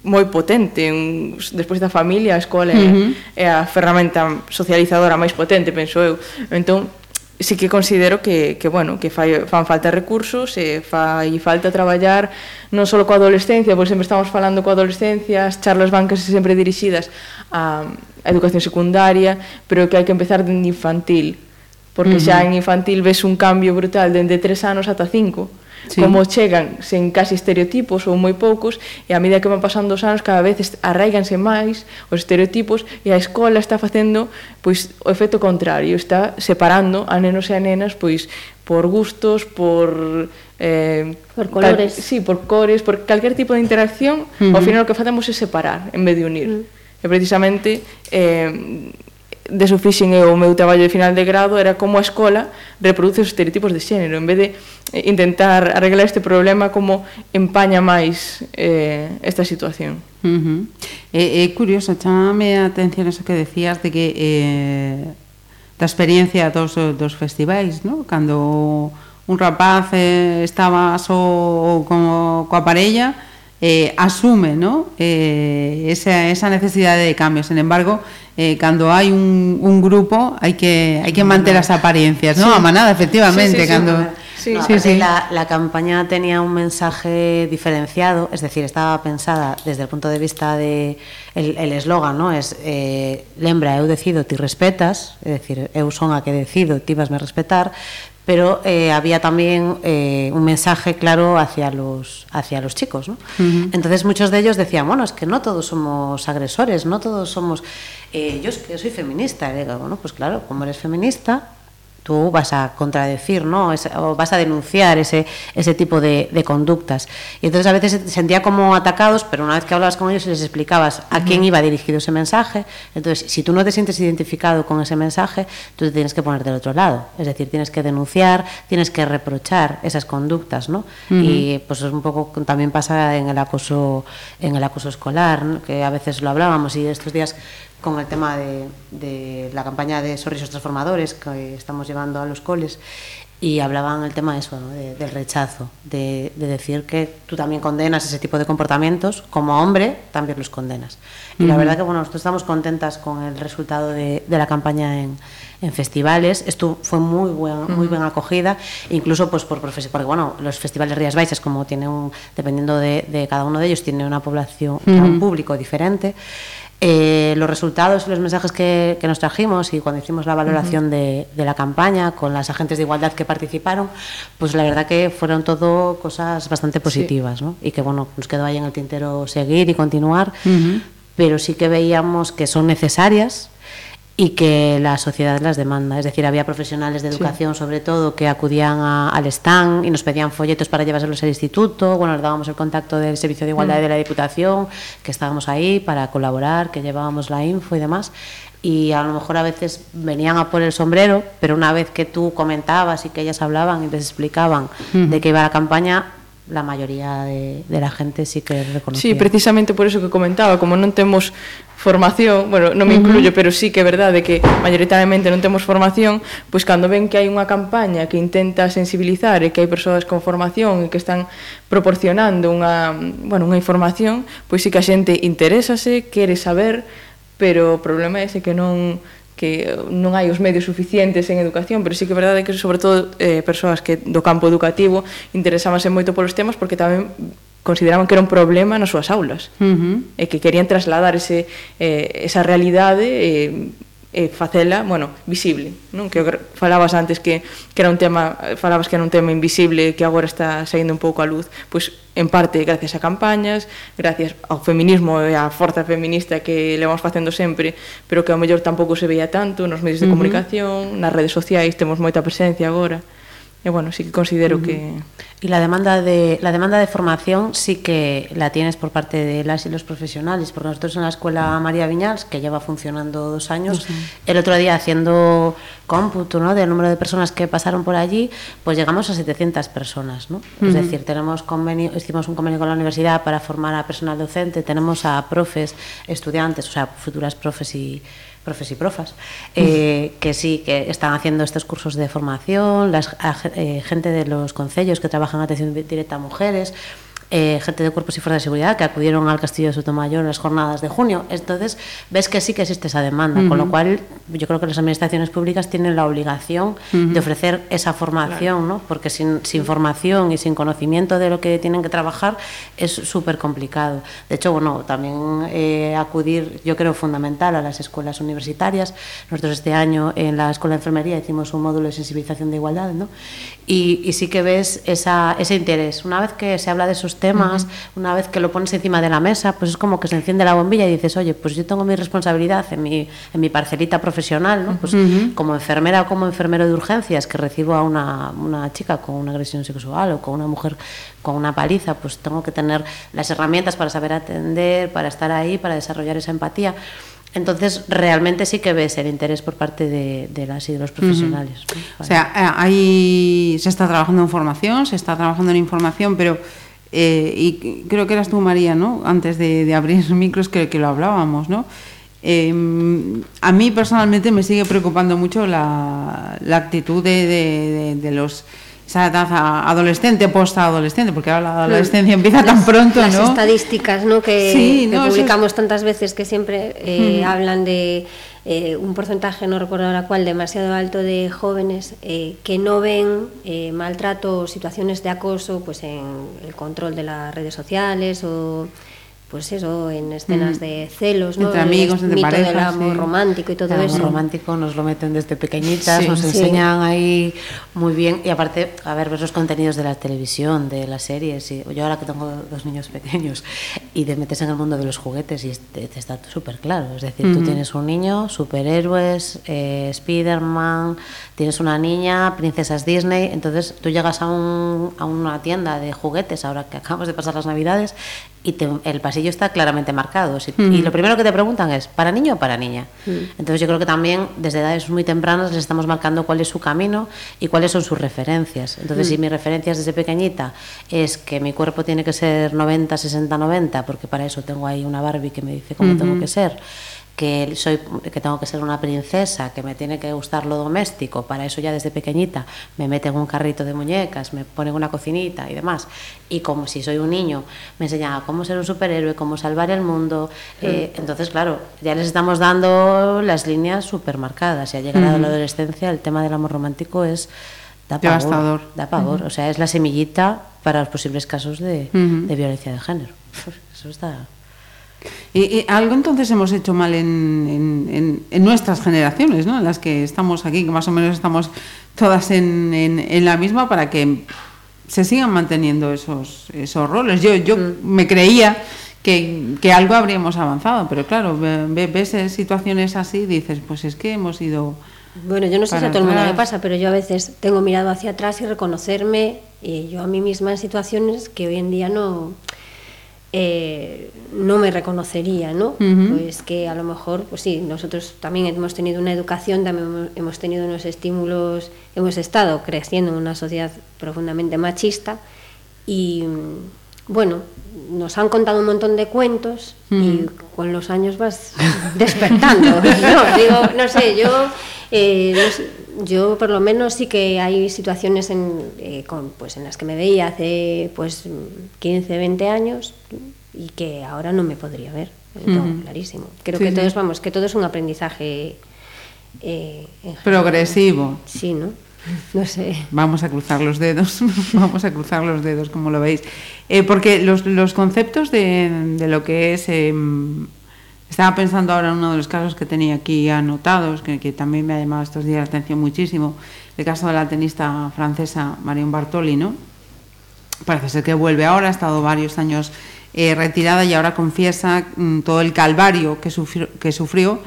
moi potente, un, despois da familia, a escola uh -huh. é a ferramenta socializadora máis potente, penso eu. Entón, sí que considero que, que bueno, que fai, fan falta recursos e fai falta traballar non só coa adolescencia, pois sempre estamos falando coa adolescencia, as charlas bancas sempre dirixidas a, a educación secundaria, pero que hai que empezar dende infantil, porque uh -huh. xa en infantil ves un cambio brutal dende tres anos ata cinco sí. como chegan sen casi estereotipos ou moi poucos e a medida que van pasando os anos cada vez arraiganse máis os estereotipos e a escola está facendo pois o efecto contrario, está separando a nenos e a nenas pois por gustos, por eh, por colores. Tal, sí, por cores, por calquer tipo de interacción, uh -huh. ao final o que facemos é separar en vez de unir. Uh -huh. E precisamente eh de eso fixen eu o meu traballo de final de grado era como a escola reproduce os estereotipos de xénero en vez de eh, intentar arreglar este problema como empaña máis eh, esta situación uh -huh. É, é curioso, chamame a atención eso que decías de que eh, da experiencia dos, dos festivais no? cando un rapaz eh, estaba só so, co, coa parella eh, asume ¿no? eh, esa, esa, necesidad de cambio. Sin embargo, eh, cuando hay un, un, grupo hay que, hay que mantener las apariencias, ¿no? Sí. A manada, efectivamente. Sí, sí, cuando... No, la, la, campaña tenía un mensaje diferenciado, es decir, estaba pensada desde el punto de vista de el eslogan, ¿no? Es eh, lembra, eu decido, ti respetas, es decir, eu son a que decido, ti vas me respetar, pero eh, había también eh, un mensaje claro hacia los hacia los chicos, ¿no? Entonces muchos de ellos decían, bueno, es que no todos somos agresores, no todos somos eh, yo es que soy feminista, y digo, bueno, pues claro, como eres feminista, tú vas a contradecir, ¿no? Es- o vas a denunciar ese, ese tipo de, de conductas. Y entonces a veces se sentía como atacados, pero una vez que hablabas con ellos y les explicabas a quién iba dirigido ese mensaje, entonces si tú no te sientes identificado con ese mensaje, tú te tienes que poner del otro lado. Es decir, tienes que denunciar, tienes que reprochar esas conductas, ¿no? Y pues es un poco también pasa en el acoso, en el acoso escolar, ¿no? que a veces lo hablábamos y estos días con el tema de, de la campaña de Sorrisos Transformadores que estamos llevando a los coles y hablaban el tema de eso, ¿no? de- del rechazo, de, de decir que tú también condenas ese tipo de comportamientos, como hombre también los condenas. Y la verdad que bueno, nosotros estamos contentas con el resultado de, la campaña en, en festivales. Esto fue muy buena, muy bien acogida, incluso pues por profesión, porque bueno, los festivales Rías Baixas, como tiene un, dependiendo de, cada uno de ellos, tiene una población, un público diferente. Eh, los resultados y los mensajes que, que nos trajimos y cuando hicimos la valoración de, de la campaña con las agentes de igualdad que participaron, pues la verdad que fueron todo cosas bastante positivas, ¿no? Y que bueno, nos quedó ahí en el tintero seguir y continuar, pero sí que veíamos que son necesarias y que la sociedad las demanda. Es decir, había profesionales de educación, sobre todo, que acudían a- al stand y nos pedían folletos para llevárselos al instituto. Bueno, les dábamos el contacto del Servicio de Igualdad de la Diputación, que estábamos ahí para colaborar, que llevábamos la info y demás. Y a lo mejor a veces venían a por el sombrero, pero una vez que tú comentabas y que ellas hablaban y les explicaban de qué iba la campaña, la mayoría de, de la gente sí que reconoce. Sí, precisamente por eso que comentaba, como non temos formación, bueno, non me incluyo, uh -huh. pero sí que é verdade que mayoritariamente non temos formación, pois cando ven que hai unha campaña que intenta sensibilizar e que hai persoas con formación e que están proporcionando unha, bueno, unha información, pois sí que a xente interésase, quere saber, pero o problema é ese que non que non hai os medios suficientes en educación, pero sí que é verdade que sobre todo eh, persoas que do campo educativo interesábanse moito polos temas porque tamén consideraban que era un problema nas súas aulas uh -huh. e que querían trasladar ese, eh, esa realidade eh, e facela, bueno, visible, non? Que falabas antes que, que era un tema, falabas que era un tema invisible que agora está saindo un pouco a luz, pois en parte gracias a campañas, gracias ao feminismo e á forza feminista que levamos facendo sempre, pero que ao mellor tampouco se veía tanto nos medios de comunicación, uh -huh. nas redes sociais temos moita presencia agora. E bueno, sí que considero que Y la demanda de la demanda de formación sí que la tienes por parte de las y los profesionales, porque nosotros en la escuela María Viñals, que lleva funcionando dos años, el otro día haciendo cómputo ¿no? del número de personas que pasaron por allí, pues llegamos a 700 personas. ¿no? Es decir, tenemos convenio, hicimos un convenio con la universidad para formar a personal docente, tenemos a profes, estudiantes, o sea, futuras profes y profes y profas, eh, que sí, que están haciendo estos cursos de formación, las ag- eh, gente de los concellos que trabajan en atención di- directa a mujeres, eh, gente de cuerpos y fuerzas de seguridad que acudieron al Castillo de Sotomayor en las jornadas de junio. Entonces, ves que sí que existe esa demanda, con lo cual yo creo que las administraciones públicas tienen la obligación de ofrecer esa formación, ¿no? porque sin, sin formación y sin conocimiento de lo que tienen que trabajar es súper complicado. De hecho, bueno, también eh, acudir, yo creo, fundamental a las escuelas universitarias. Nosotros este año en la Escuela de Enfermería hicimos un módulo de sensibilización de igualdad, ¿no? Y, y sí que ves esa, ese interés. Una vez que se habla de esos temas, una vez que lo pones encima de la mesa, pues es como que se enciende la bombilla y dices, oye, pues yo tengo mi responsabilidad en mi, en mi parcelita profesional, ¿no? Pues como enfermera o como enfermero de urgencias que recibo a una, una chica con una agresión sexual o con una mujer con una paliza, pues tengo que tener las herramientas para saber atender, para estar ahí, para desarrollar esa empatía. Entonces, realmente sí que ves el interés por parte de, de las y de los profesionales. ¿no? O sea, eh, ahí se está trabajando en formación, se está trabajando en información, pero eh, y creo que eras tú, María, ¿no? Antes de, de abrir micros que, que lo hablábamos, ¿no? Eh, a mí personalmente me sigue preocupando mucho la, la actitud de, de- de- de los esa edad adolescente, post-adolescente, porque ahora la adolescencia empieza tan pronto, las ¿no? estadísticas ¿no? que, Sí, que no, eso es- publicamos tantas veces que siempre eh, hablan de eh, un porcentaje, no recuerdo ahora cuál, demasiado alto de jóvenes eh, que no ven eh, maltrato o situaciones de acoso pues en el control de las redes sociales o pues eso, en escenas mm. de celos, ¿no? Entre amigos, el entre parejas, del amor sí. romántico y todo el eso. amor romántico nos lo meten desde pequeñitas, Sí. nos Sí. enseñan ahí muy bien. Y aparte, a ver, ver los contenidos de la televisión, de las series, y yo ahora que tengo dos niños pequeños y te metes en el mundo de los juguetes y te, te está súper claro, es decir, tú Ujú. tienes un niño, superhéroes, eh, Spiderman, tienes una niña, princesas Disney, entonces tú llegas a, un- a una tienda de juguetes ahora que acabamos de pasar las navidades y te- el pasillo está claramente marcado. Si- y lo primero que te preguntan es ¿para niño o para niña? entonces yo creo que también desde edades muy tempranas les estamos marcando cuál es su camino y cuáles son sus referencias. Entonces si mi referencias desde pequeñita es que mi cuerpo tiene que ser 90, 60, 90 porque para eso tengo ahí una Barbie que me dice cómo tengo que ser que soy que tengo que ser una princesa, que me tiene que gustar lo doméstico, para eso ya desde pequeñita me meten un carrito de muñecas, me ponen una cocinita y demás. Y como si soy un niño, me enseñan cómo ser un superhéroe, cómo salvar el mundo. eh, entonces, claro, ya les estamos dando las líneas súper marcadas. Y al llegar a la adolescencia, el tema del amor romántico es da pavor. Da pavor. O sea, es la semillita para los posibles casos de, de violencia de género. Eso está. Y, y algo entonces hemos hecho mal en, en- en- en nuestras generaciones, ¿no? En las que estamos aquí, que más o menos estamos todas en, la misma para que se sigan manteniendo esos, esos roles. Yo, yo me creía que, que algo habríamos avanzado, pero claro, ve- ve- ves eh, situaciones así y dices, pues es que hemos ido... Bueno, yo no sé si a todo el mundo le pasa, pero yo a veces tengo mirado hacia atrás y reconocerme eh, yo a mí misma en situaciones que hoy en día no eh, no me reconocería, ¿no? Ujú. Pues que a lo mejor, pues sí, nosotros también hemos tenido una educación, también hemos- tenido unos estímulos, hemos estado creciendo en una sociedad profundamente machista y mm, bueno, nos han contado un montón de cuentos y con los años vas despertando. No, digo, no sé, yo, eh, no sé, yo por lo menos sí que hay situaciones en, eh, con, pues en las que me veía hace pues 15, 20 años y que ahora no me podría ver. Ujú. clarísimo. Creo Sí, que todo es, vamos, que todo es un aprendizaje eh. Progresivo. Sí, ¿no? No sé. Vamos a cruzar los dedos, vamos a cruzar los dedos, como lo veis. Eh, porque los, los conceptos de, de lo que es... estaba pensando ahora en uno de los casos que tenía aquí anotados, que, también me ha llamado estos días la atención muchísimo, el caso de la tenista francesa Marion Bartoli, ¿no? Parece ser que vuelve ahora, ha estado varios años eh, retirada y ahora confiesa mm, todo el calvario que sufrió,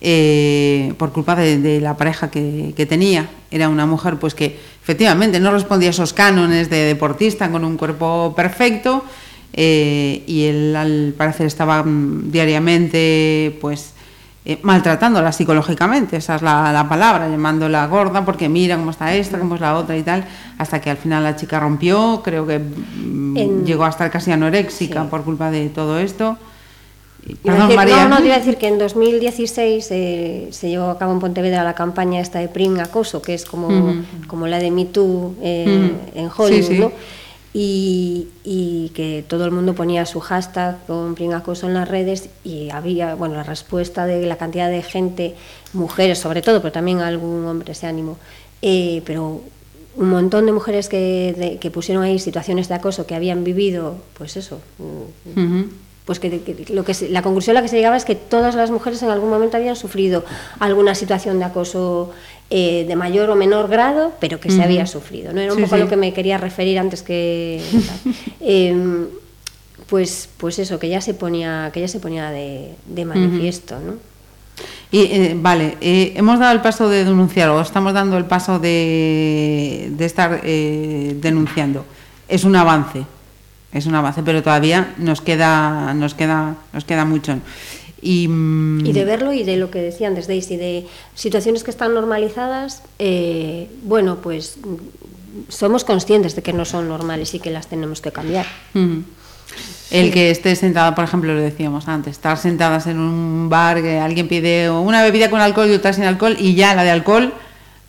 eh, por culpa de, de la pareja que, que tenía. Era una mujer pues que efectivamente no respondía a esos cánones de deportista con un cuerpo perfecto eh, y él al parecer estaba mm, diariamente pues eh, maltratándola psicológicamente, esa es la, la palabra, llamándola gorda porque mira cómo está esta, cómo es la otra y tal, hasta que al final la chica rompió, creo que mm, En- llegó a estar casi anoréxica Sí. por culpa de todo esto. Perdón, decir- María. No, no, te iba a decir que en 2016 eh, se llevó a cabo en Pontevedra la campaña esta de Prim Acoso, que es como, Ujú. como la de Me Too eh, Ujú. en Hollywood, Sí, sí. ¿no? Y, y que todo el mundo ponía su hashtag con Prim Acoso en las redes y había, bueno, la respuesta de la cantidad de gente, mujeres sobre todo, pero también algún hombre se animó, eh, pero un montón de mujeres que, de- que pusieron ahí situaciones de acoso que habían vivido, pues eso, mm. Pues que, que lo que se- la conclusión a la que se llegaba es que todas las mujeres en algún momento habían sufrido alguna situación de acoso eh, de mayor o menor grado, pero que se había sufrido. ¿no? Era un Sí, poco a sí. lo que me quería referir antes que Em, pues pues eso que ya se ponía que ya se ponía de, de manifiesto, ¿no? Y, eh, vale, eh, hemos dado el paso de denunciar o estamos dando el paso de, de estar eh, denunciando. Es un avance, es un avance, pero todavía nos queda, nos queda, nos queda mucho. Y, mm, Y de verlo y de lo que decía antes Daisy, de situaciones que están normalizadas, eh, bueno, pues mm, somos conscientes de que no son normales y que las tenemos que cambiar. Ujú. El que esté sentada, por ejemplo, lo decíamos antes, estar sentadas en un bar, que alguien pide una bebida con alcohol y otra sin alcohol, y ya la de alcohol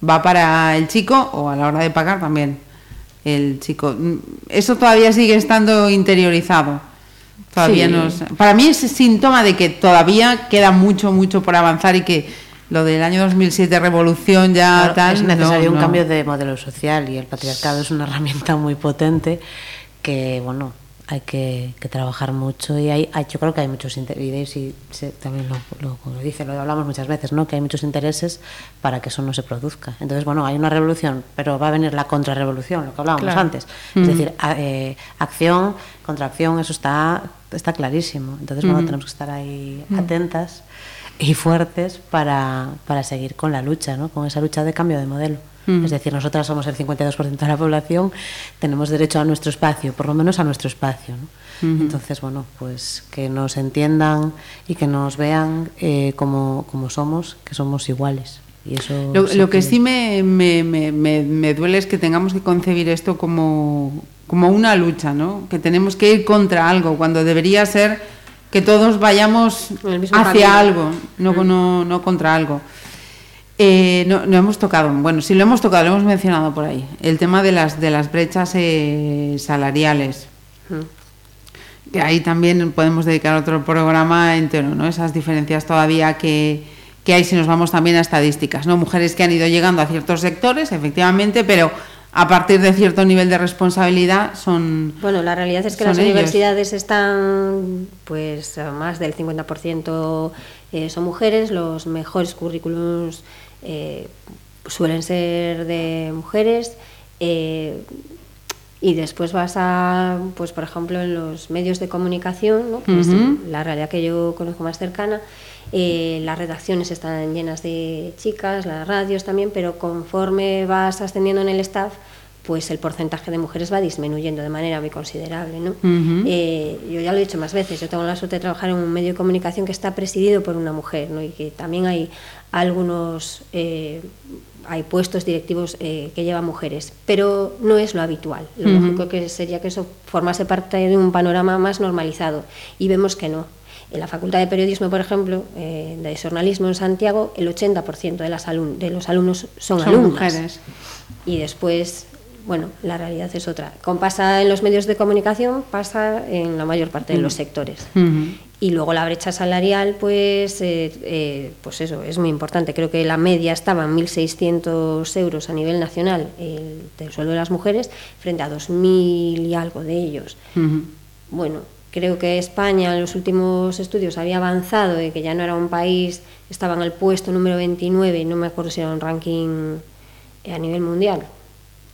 va para el chico o a la hora de pagar también el chico. Mm, Eso todavía sigue estando interiorizado. Todavía Sí. nos, para mí es síntoma de que todavía queda mucho, mucho por avanzar y que lo del año 2007 revolución ya Claro, tal es necesario no, un no. cambio de modelo social y el patriarcado es una herramienta muy potente que, bueno, hay que, que trabajar mucho y hay, hay- yo creo que hay muchos intereses y se- también lo, lo, lo dice, lo hablamos muchas veces, ¿no? que hay muchos intereses para que eso no se produzca. Entonces, bueno, hay una revolución, pero va a venir la contrarrevolución, lo que hablábamos Claro. antes. Es decir, a- eh, acción, contracción, eso está, está clarísimo. Entonces, bueno, tenemos que estar ahí atentas y fuertes para, para seguir con la lucha, ¿no? con esa lucha de cambio de modelo. Es decir, nosotras somos el 52% de la población, tenemos derecho a nuestro espacio, por lo menos a nuestro espacio. ¿no? Entonces, bueno, pues que nos entiendan y que nos vean eh, como, como somos, que somos iguales. Y eso Lo, lo que sí me, me, me, me- duele es que tengamos que concebir esto como, como una lucha, ¿no? Que tenemos que ir contra algo, cuando debería ser que todos vayamos hacia algo, no, no, no contra algo. Eh, no, no hemos tocado, bueno, sí lo hemos tocado, lo hemos mencionado por ahí, el tema de las, de las brechas eh, salariales. Que ahí también podemos dedicar otro programa entero, ¿no? Esas diferencias todavía que, que hay si nos vamos también a estadísticas, ¿no? Mujeres que han ido llegando a ciertos sectores, efectivamente, pero a partir de cierto nivel de responsabilidad son... Bueno, la realidad es que las ellos. universidades están, pues, a más del 50% eh, son mujeres, los mejores currículums eh, suelen ser de mujeres. eh, y después vas a, pues por ejemplo, en los medios de comunicación, ¿no? que es la realidad que yo conozco más cercana, eh, las redacciones están llenas de chicas, las radios también, pero conforme vas ascendiendo en el staff, pues el porcentaje de mujeres va disminuyendo de manera muy considerable. ¿no? Eh, yo ya lo he dicho más veces, yo tengo la suerte de trabajar en un medio de comunicación que está presidido por una mujer ¿no? y que también hay algunos eh, hay puestos directivos eh, que llevan mujeres, pero no es lo habitual. Lo Ujú. lógico que sería que eso formase parte de un panorama más normalizado y vemos que no. En la Facultad de Periodismo, por ejemplo, eh, de Jornalismo en Santiago, el 80% de, las de los alumnos son, Son alumnas. mujeres. Y después, bueno, la realidad es otra. Como pasa en los medios de comunicación, pasa en la mayor parte de los sectores. Y luego la brecha salarial, pues, eh, eh, pues eso, es muy importante. Creo que la media estaba en 1.600 euros a nivel nacional el, del sueldo de las mujeres frente a 2.000 y algo de ellos. Bueno, creo que España en los últimos estudios había avanzado y que ya no era un país, estaba en el puesto número 29, no me acuerdo si era un ranking a nivel mundial.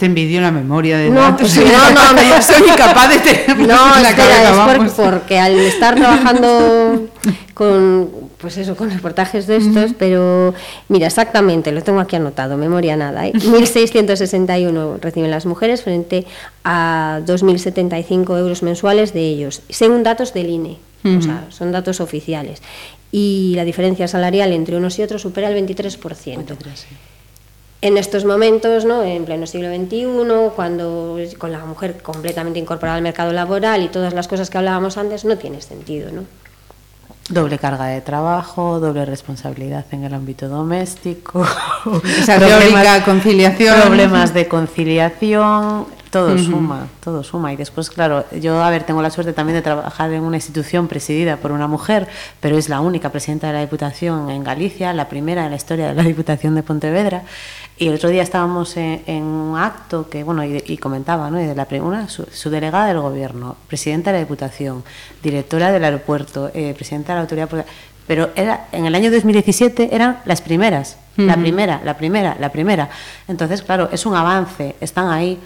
Te envidio la memoria de No, sí, no, no, no. soy incapaz de tenerlo No, en la espera, cabeza, es por- porque al estar trabajando con, pues eso, con reportajes de estos, pero mira, exactamente, lo tengo aquí anotado, memoria nada, ¿eh? 1.661 reciben las mujeres frente a 2.075 euros mensuales de ellos, según datos del INE, o sea, son datos oficiales. Y la diferencia salarial entre unos y otros supera el 23%. En estos momentos, ¿no? en pleno siglo XXI, cuando con la mujer completamente incorporada al mercado laboral y todas las cosas que hablábamos antes, no tiene sentido. ¿no? Doble carga de trabajo, doble responsabilidad en el ámbito doméstico. Esa teórica conciliación. Problemas de conciliación, todo suma, todo suma. Y después, claro, yo, a ver, tengo la suerte también de trabajar en una institución presidida por una mujer, pero es la única presidenta de la Diputación en Galicia, la primera en la historia de la Diputación de Pontevedra. Y el otro día estábamos en, en un acto que, bueno, y, y comentaba, ¿no? Y de la primera, su, su delegada del gobierno, presidenta de la Diputación, directora del aeropuerto, eh, presidenta de la autoridad. Pero era, en el año 2017 eran las primeras, la Ujú. primera, la primera, la primera. Entonces, claro, es un avance, están ahí,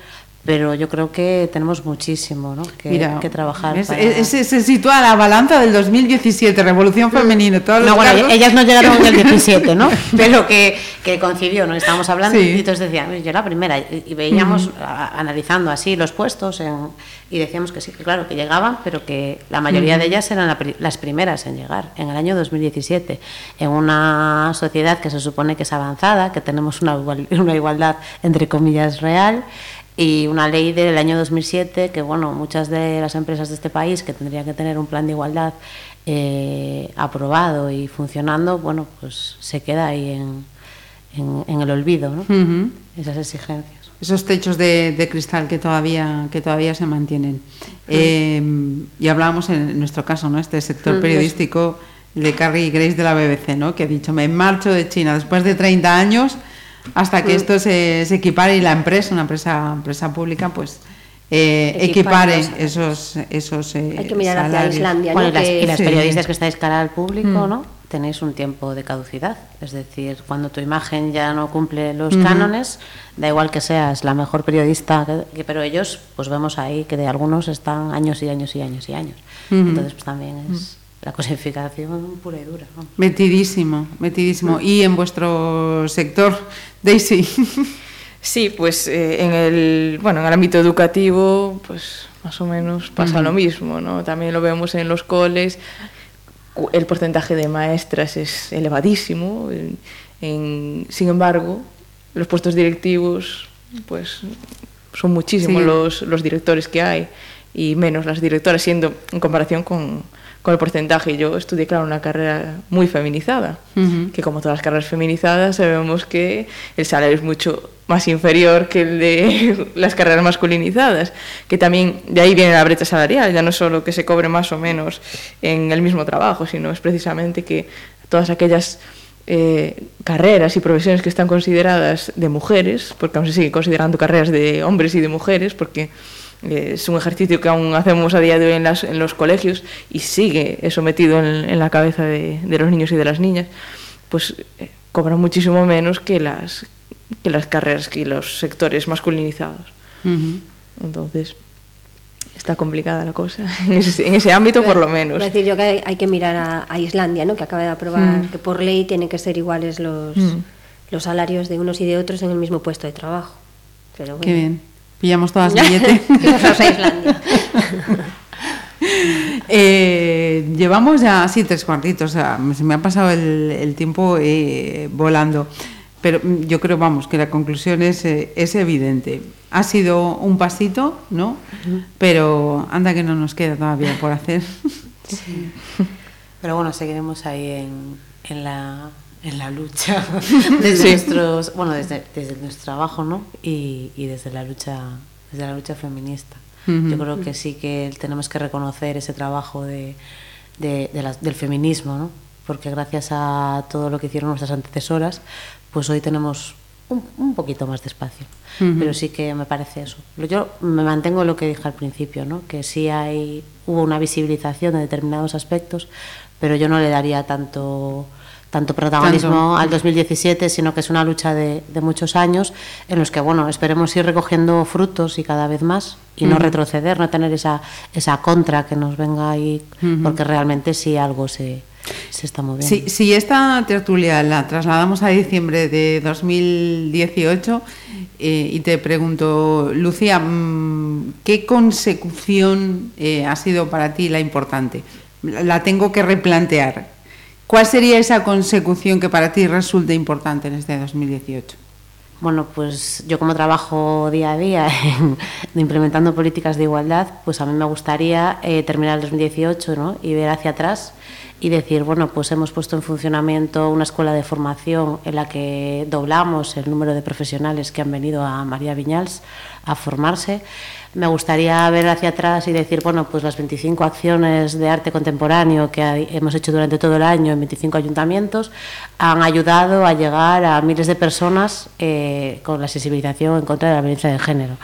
pero yo creo que tenemos muchísimo ¿no? que, Mira, que trabajar. es- para- es- se se sitúa la balanza del 2017, Revolución Femenina, todos los No, bueno, cargos. ellas no llegaron en el 17, ¿no? Pero que, que coincidió, ¿no? Estábamos hablando Sí. y entonces decían, yo la primera, y, veíamos, a- analizando así los puestos en- y decíamos que sí, que claro, que llegaban, pero que la mayoría de ellas eran la pri- las primeras en llegar, en el año 2017, en una sociedad que se supone que es avanzada, que tenemos una, igual- una igualdad, entre comillas, real, y una ley del año 2007 que bueno muchas de las empresas de este país que tendrían que tener un plan de igualdad eh, aprobado y funcionando bueno pues se queda ahí en, en, en el olvido esas exigencias Esos techos de, de cristal que todavía, que todavía se mantienen. Eh, y hablábamos en nuestro caso, ¿no? Este sector periodístico de Carrie Grace de la BBC, ¿no? Que ha dicho, me marcho de China después de 30 años hasta que mm. esto se, se equipare y la empresa, una empresa, empresa pública, pues eh, equipare esos, esos eh, Hay que mirar hacia Islandia, ¿no? y las, periodistas que estáis cara al público, mm. ¿no? Tenéis un tiempo de caducidad, es decir, cuando tu imagen ya no cumple los cánones, da igual que seas la mejor periodista, que, pero ellos, pues vemos ahí que de algunos están años y años y años y años. Entonces, pues también es la cosificación pura y dura. Metidísimo, metidísimo. ¿Y en vuestro sector, Daisy? Sí, pues eh, en el bueno en el ámbito educativo, pues más o menos pasa lo mismo, ¿no? También lo vemos en los coles. El porcentaje de maestras es elevadísimo. sin embargo, los puestos directivos, pues son muchísimos los, los directores que hay y menos las directoras, siendo en comparación con, con el porcentaje. Yo estudié, claro, una carrera muy feminizada, que como todas las carreras feminizadas sabemos que el salario es mucho más inferior que el de las carreras masculinizadas, que también de ahí viene la brecha salarial, ya no solo que se cobre más o menos en el mismo trabajo, sino es precisamente que todas aquellas eh, carreras y profesiones que están consideradas de mujeres, porque aún se sigue considerando carreras de hombres y de mujeres, porque es un ejercicio que aún hacemos a día de hoy en, las, en los colegios y sigue eso metido en, en la cabeza de, de, los niños y de las niñas, pues eh, cobran muchísimo menos que las, que las carreras y los sectores masculinizados. Uh -huh. Entonces, está complicada la cosa, en ese, en ese ámbito por lo menos. Es decir, yo que hay, hay que mirar a, a, Islandia, ¿no? que acaba de aprobar mm. que por ley tienen que ser iguales los, mm. los salarios de unos y de otros en el mismo puesto de trabajo. Pero bueno. Qué bien. Pillamos todas billete. eh, llevamos ya así tres cuartitos, o sea, se me ha pasado el, el tiempo eh, volando. Pero yo creo, vamos, que la conclusión es, eh, es evidente. Ha sido un pasito, ¿no? Uh -huh. Pero anda que no nos queda todavía por hacer. Sí. Pero bueno, seguiremos ahí en, en la en la lucha desde sí. nuestros bueno desde, desde nuestro trabajo no y, y, desde la lucha desde la lucha feminista uh -huh. yo creo que sí que tenemos que reconocer ese trabajo de, de, de la, del feminismo no porque gracias a todo lo que hicieron nuestras antecesoras pues hoy tenemos un, un poquito más de espacio uh -huh. pero sí que me parece eso yo me mantengo en lo que dije al principio no que sí hay hubo una visibilización de determinados aspectos pero yo no le daría tanto tanto protagonismo tanto. al 2017, sino que es una lucha de, de, muchos años en los que, bueno, esperemos ir recogiendo frutos y cada vez más y uh -huh. no retroceder, no tener esa, esa contra que nos venga ahí, uh -huh. porque realmente sí algo se, se está moviendo. Si, si esta tertulia la trasladamos a diciembre de 2018 eh, y te pregunto, Lucía, mm, ¿qué consecución eh, ha sido para ti la importante? La tengo que replantear. ¿Cuál sería esa consecución que para ti resulte importante en este 2018? Bueno, pues yo como trabajo día a día en, implementando políticas de igualdad, pues a mí me gustaría eh, terminar el 2018 ¿no? y ver hacia atrás y decir, bueno, pues hemos puesto en funcionamiento una escuela de formación en la que doblamos el número de profesionales que han venido a María Viñals a formarse. Me gustaría ver hacia atrás y decir, bueno, pues las 25 acciones de arte contemporáneo que hemos hecho durante todo el año en 25 ayuntamientos han ayudado a llegar a miles de personas eh, con la sensibilización en contra de la violencia de género.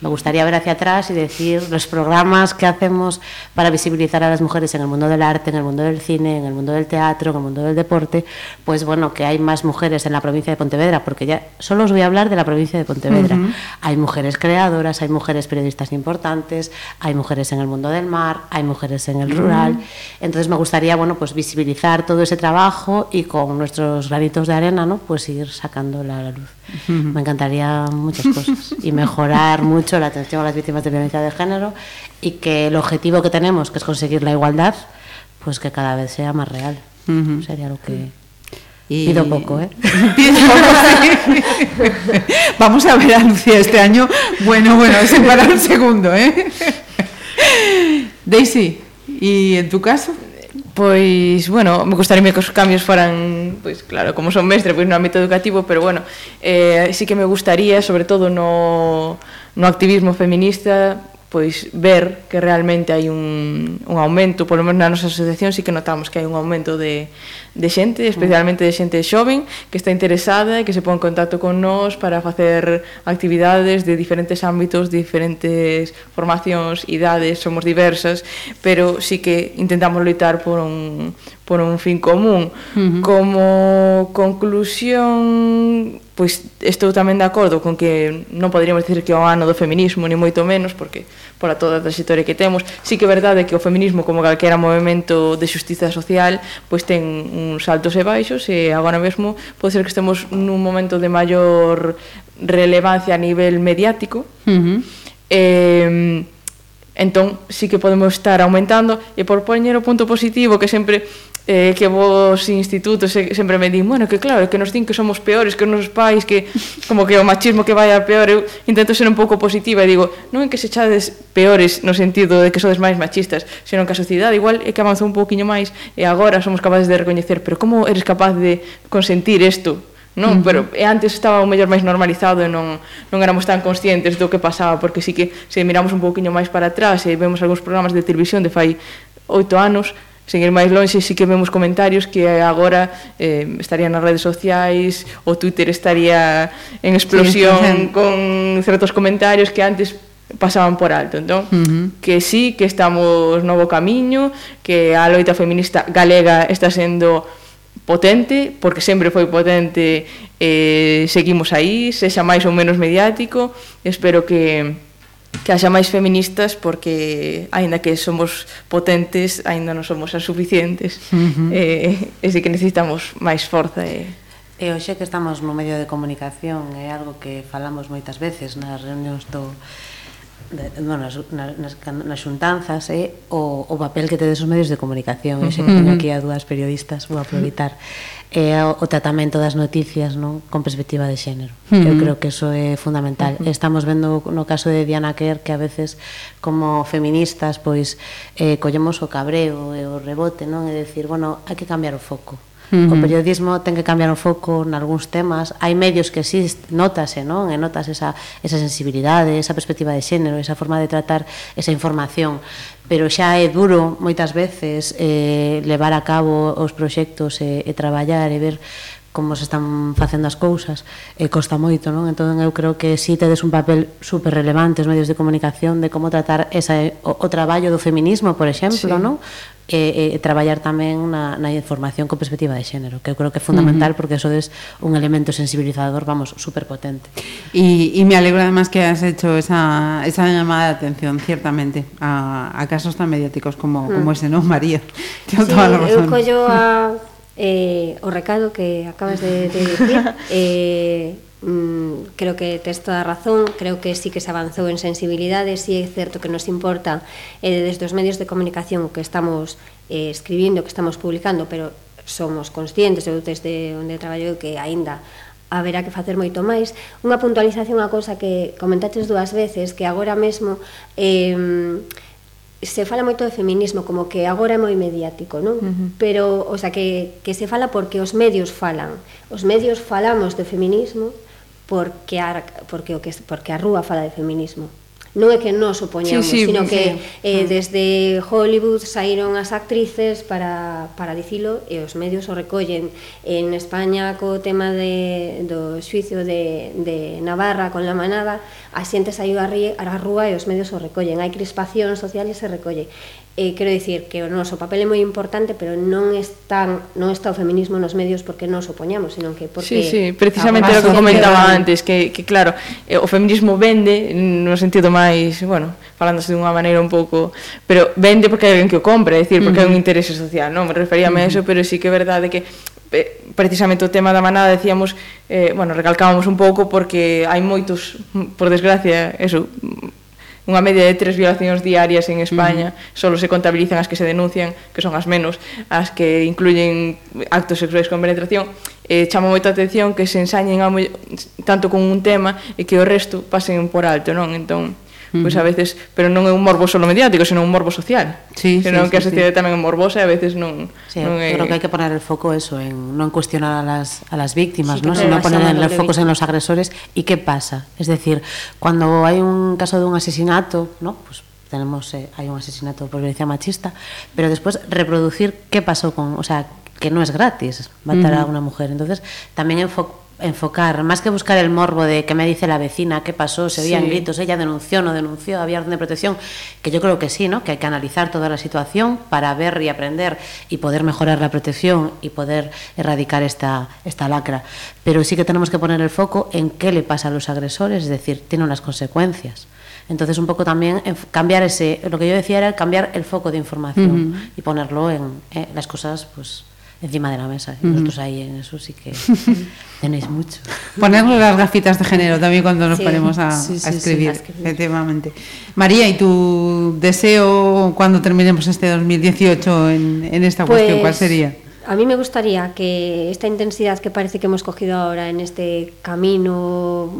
Me gustaría ver hacia atrás y decir los programas que hacemos para visibilizar a las mujeres en el mundo del arte, en el mundo del cine, en el mundo del teatro, en el mundo del deporte, pues bueno, que hay más mujeres en la provincia de Pontevedra, porque ya solo os voy a hablar de la provincia de Pontevedra. Uh -huh. Hay mujeres creadoras, hay mujeres periodistas importantes, hay mujeres en el mundo del mar, hay mujeres en el rural. Uh -huh. Entonces me gustaría, bueno, pues visibilizar todo ese trabajo y con nuestros granitos de arena, ¿no? Pues ir sacándola a la luz. Uh -huh. Me encantaría muchas cosas y mejorar mucho la atención a las víctimas de violencia de género y que el objetivo que tenemos, que es conseguir la igualdad, pues que cada vez sea más real. Uh -huh. Sería lo que... Y... Pido poco, ¿eh? Vamos a ver a Lucía este año. Bueno, bueno, separar un segundo, ¿eh? Daisy, ¿y en tu caso? Pois, bueno, me gustaría que os cambios foran, pois claro, como son mestre, pois no ámbito educativo, pero bueno, eh, sí que me gustaría, sobre todo no, no activismo feminista, pois ver que realmente hai un, un aumento, polo menos na nosa asociación sí que notamos que hai un aumento de, de xente, especialmente de xente xoven que está interesada e que se pon en contacto con nós para facer actividades de diferentes ámbitos, diferentes formacións, idades, somos diversas, pero sí que intentamos loitar por un, por un fin común. Uh -huh. Como conclusión, pois estou tamén de acordo con que non poderíamos decir que é o ano do feminismo, ni moito menos, porque por a toda a trayectoria que temos, sí que é verdade que o feminismo, como calquera movimento de xustiza social, pois ten uns altos e baixos, e agora mesmo pode ser que estemos nun momento de maior relevancia a nivel mediático, uh -huh. eh, entón sí que podemos estar aumentando, e por poñer o punto positivo que sempre eh, que vos institutos sempre me din, bueno, que claro, que nos din que somos peores que os nosos pais, que como que o machismo que vai a peor, eu intento ser un pouco positiva e digo, non é que se chades peores no sentido de que sodes máis machistas, senón que a sociedade igual é que avanzou un pouquiño máis e agora somos capaces de recoñecer, pero como eres capaz de consentir isto? non? Uh -huh. Pero e antes estaba o mellor máis normalizado e non non éramos tan conscientes do que pasaba, porque sí que se miramos un pouquiño máis para atrás e vemos algúns programas de televisión de fai oito anos, Sen ir máis lonxe, sí que vemos comentarios que agora eh, estarían nas redes sociais, o Twitter estaría en explosión sí, con certos comentarios que antes pasaban por alto. Entón, uh -huh. que sí, que estamos no camiño, que a loita feminista galega está sendo potente, porque sempre foi potente, eh, seguimos aí, sexa máis ou menos mediático, espero que que haxa máis feministas porque aínda que somos potentes, aínda non somos as suficientes. Uh -huh. Eh, e si que necesitamos máis forza e. E hoxe que estamos no medio de comunicación, é algo que falamos moitas veces nas reunións do de, bueno, nas, nas, nas xuntanzas é eh, o, o papel que tedes os medios de comunicación. Eu sei que teño aquí a dúas periodistas, vou aproveitar. É eh, o, o tratamento das noticias non con perspectiva de xénero. Uh -huh. Eu creo que eso é fundamental. Uh -huh. Estamos vendo no caso de Diana Kerr que a veces como feministas pois eh, collemos o cabreo e o rebote, non? É decir, bueno, hai que cambiar o foco Uh -huh. O periodismo ten que cambiar o foco en algúns temas. Hai medios que sí notase, non? E notas esa, esa sensibilidade, esa perspectiva de xénero, esa forma de tratar esa información. Pero xa é duro moitas veces eh, levar a cabo os proxectos e, e traballar e ver como se están facendo as cousas e costa moito, non? Entón eu creo que si tedes un papel super relevante os medios de comunicación de como tratar esa, o, o traballo do feminismo, por exemplo, sí. non? e, e traballar tamén na, na información con perspectiva de xénero, que eu creo que é fundamental uh -huh. porque eso é un elemento sensibilizador, vamos, superpotente. Y, y me alegro además que has hecho esa, esa llamada de atención, ciertamente, a, a casos tan mediáticos como, uh -huh. como ese, ¿no, María? Tengo sí, toda la razón. eu collo a, eh, o recado que acabas de, de decir, eh, mm, creo que tes toda a razón, creo que sí que se avanzou en sensibilidade, sí é certo que nos importa eh, desde os medios de comunicación que estamos eh, escribindo, que estamos publicando, pero somos conscientes, eu desde onde traballo que aínda haberá que facer moito máis. Unha puntualización a cosa que comentaches dúas veces, que agora mesmo eh, se fala moito de feminismo, como que agora é moi mediático, non? Uh -huh. Pero, o sea, que, que se fala porque os medios falan. Os medios falamos de feminismo, porque a, porque o que porque a rúa fala de feminismo. Non é que nos opoñamos, sí, sí, sino sí. que eh, mm. desde Hollywood saíron as actrices para, para dicilo e os medios o recollen. En España, co tema de, do xuicio de, de Navarra con la manada, a xente saiu a, a rúa e os medios o recollen. Hai crispación social e se recolle eh, quero dicir que o noso papel é moi importante, pero non están non está o feminismo nos medios porque nos opoñamos, senón que porque Sí, sí, precisamente o que comentaba que... antes, que que claro, eh, o feminismo vende no sentido máis, bueno, falándose dunha maneira un pouco, pero vende porque hai alguén que o compra, é dicir, porque uh -huh. hai un interese social, non? Me referíame uh -huh. a eso, pero sí que é verdade que eh, precisamente o tema da manada decíamos, eh, bueno, recalcábamos un pouco porque hai moitos, por desgracia, eso, unha media de tres violacións diarias en España, uh -huh. solo se contabilizan as que se denuncian, que son as menos, as que incluyen actos sexuais con penetración, eh, chama moita atención que se ensañen a, tanto con un tema e que o resto pasen por alto, non? Entón, pois a veces, pero non é un morbo solo mediático, senón un morbo social. Sí, senón sí, que a sí, sociedade sí. tamén é morbosa e a veces non, Sí, non é... creo que hay que poner el foco eso, en no en cuestionar a las, a las víctimas, Sí, ¿no? sino no poner pasa el nada, foco doble en los agresores y qué pasa. Es decir, cuando hay un caso de un asesinato, ¿no? Pues tenemos eh, hay un asesinato por violencia machista, pero después reproducir qué pasó con, o sea, que no es gratis matar a una mujer. Entonces, también enfo- enfocar, más que buscar el morbo de qué me dice la vecina, qué pasó, se oían Sí. gritos, ella denunció, no denunció, había orden de protección, que yo creo que sí, ¿no? Que hay que analizar toda la situación para ver y aprender y poder mejorar la protección y poder erradicar esta, esta lacra. Pero sí que tenemos que poner el foco en qué le pasa a los agresores, es decir, tiene unas consecuencias. Entonces, un poco también cambiar ese, lo que yo decía era cambiar el foco de información y ponerlo en eh, las cosas, pues encima de la mesa. Y Nosotros ahí en eso sí que tenéis mucho. Ponerle las gafitas de género también cuando nos Sí. ponemos a, Sí, sí, a sí, escribir, a escribir. efectivamente. María, ¿y tu deseo cuando terminemos este 2018 en, en esta cuestión, cuál Pues, sería? A mí me gustaría que esta intensidad que parece que hemos cogido ahora en este camino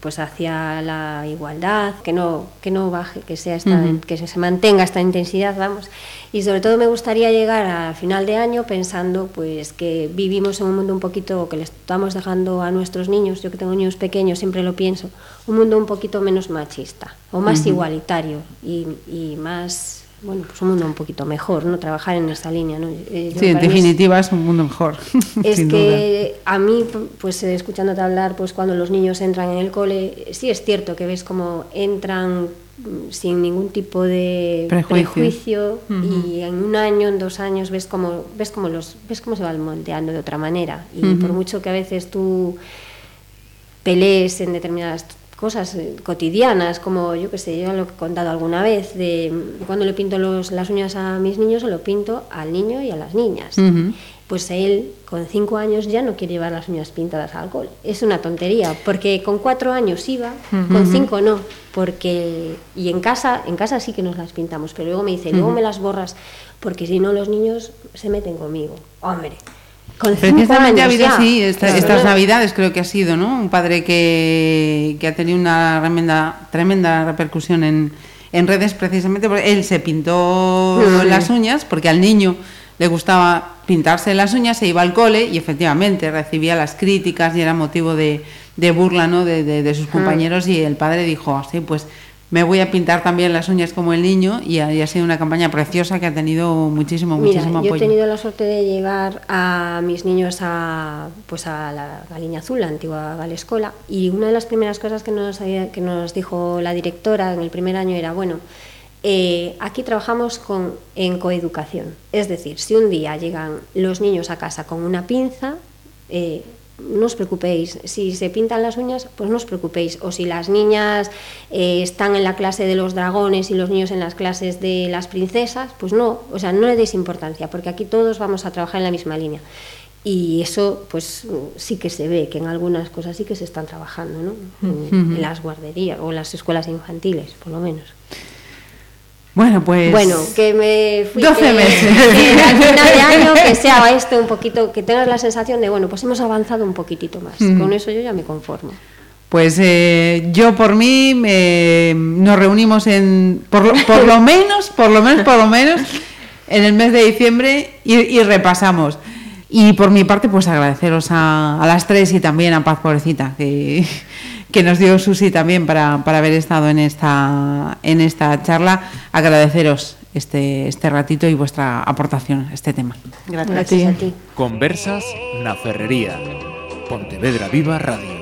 pues hacia la igualdad, que no, que no baje, que sea esta, que se mantenga esta intensidad, vamos. Y sobre todo me gustaría llegar a final de año pensando pues que vivimos en un mundo un poquito que le estamos dejando a nuestros niños, yo que tengo niños pequeños siempre lo pienso, un mundo un poquito menos machista o más igualitario y, y más bueno, pues un mundo un poquito mejor, ¿no? Trabajar en esta línea, ¿no? Eh, Sí, en es- definitiva es un mundo mejor. es sin que a mí, pues eh, escuchándote hablar, pues cuando los niños entran en el cole, sí es cierto que ves como entran mm, sin ningún tipo de Prejuicio. prejuicio, y en un año, en dos años ves como ves como los ves cómo se van moldeando de otra manera y por mucho que a veces tú pelees en determinadas cosas eh, cotidianas, como yo que sé, yo lo he contado alguna vez, de cuando le pinto los, las uñas a mis niños, se lo pinto al niño y a las niñas. Pues él, con cinco años, ya no quiere llevar las uñas pintadas al cole. Es una tontería, porque con cuatro años iba, con cinco no, porque... Y en casa, en casa sí que nos las pintamos, pero luego me dice, luego me las borras, porque si no los niños se meten conmigo. Hombre, con Precisamente años ha habido, ya. sí, esta- Claro. estas navidades creo que ha sido, ¿no? Un padre que, que ha tenido una tremenda, tremenda repercusión en, en redes precisamente porque él se pintó Sí. las uñas porque al niño le gustaba pintarse las uñas, se iba al cole y efectivamente recibía las críticas y era motivo de, de burla, ¿no? De, de- de sus compañeros y el padre dijo, sí, pues me voy a pintar también las uñas como el niño y ha, y ha sido una campaña preciosa que ha tenido muchísimo, Mira, muchísimo yo he apoyo. tenido la suerte de llevar a mis niños a, pues a la Galiña Azul, la antigua Galescola, y una de las primeras cosas que nos, había- que nos dijo la directora en el primer año era, bueno, eh, aquí trabajamos con, en coeducación, es decir, si un día llegan los niños a casa con una pinza, eh, no os preocupéis, si se pintan las uñas, pues no os preocupéis, o si las niñas eh, están en la clase de los dragones y los niños en las clases de las princesas, pues no, o sea, no le deis importancia, porque aquí todos vamos a trabajar en la misma línea. Y eso, pues sí que se ve, que en algunas cosas sí que se están trabajando, ¿no? En, en las guarderías o en las escuelas infantiles, por lo menos. Bueno, pues... Bueno, que me fui. 12 que- meses. que al final de año que sea esto un poquito, que tengas la sensación de, bueno, pues hemos avanzado un poquitito más. Con eso yo ya me conformo. Pues eh, yo por mí me- nos reunimos en por lo, por lo menos, por lo menos, por lo menos en el mes de diciembre y, y repasamos. Y por mi parte, pues agradeceros a, a las tres y también a Paz Pobrecita, que, que nos dio Susi también para, para haber estado en esta, en esta charla. Agradeceros este, este ratito y vuestra aportación a este tema. Gracias. Gracias a ti. Conversas na Ferrería. Pontevedra Viva Radio.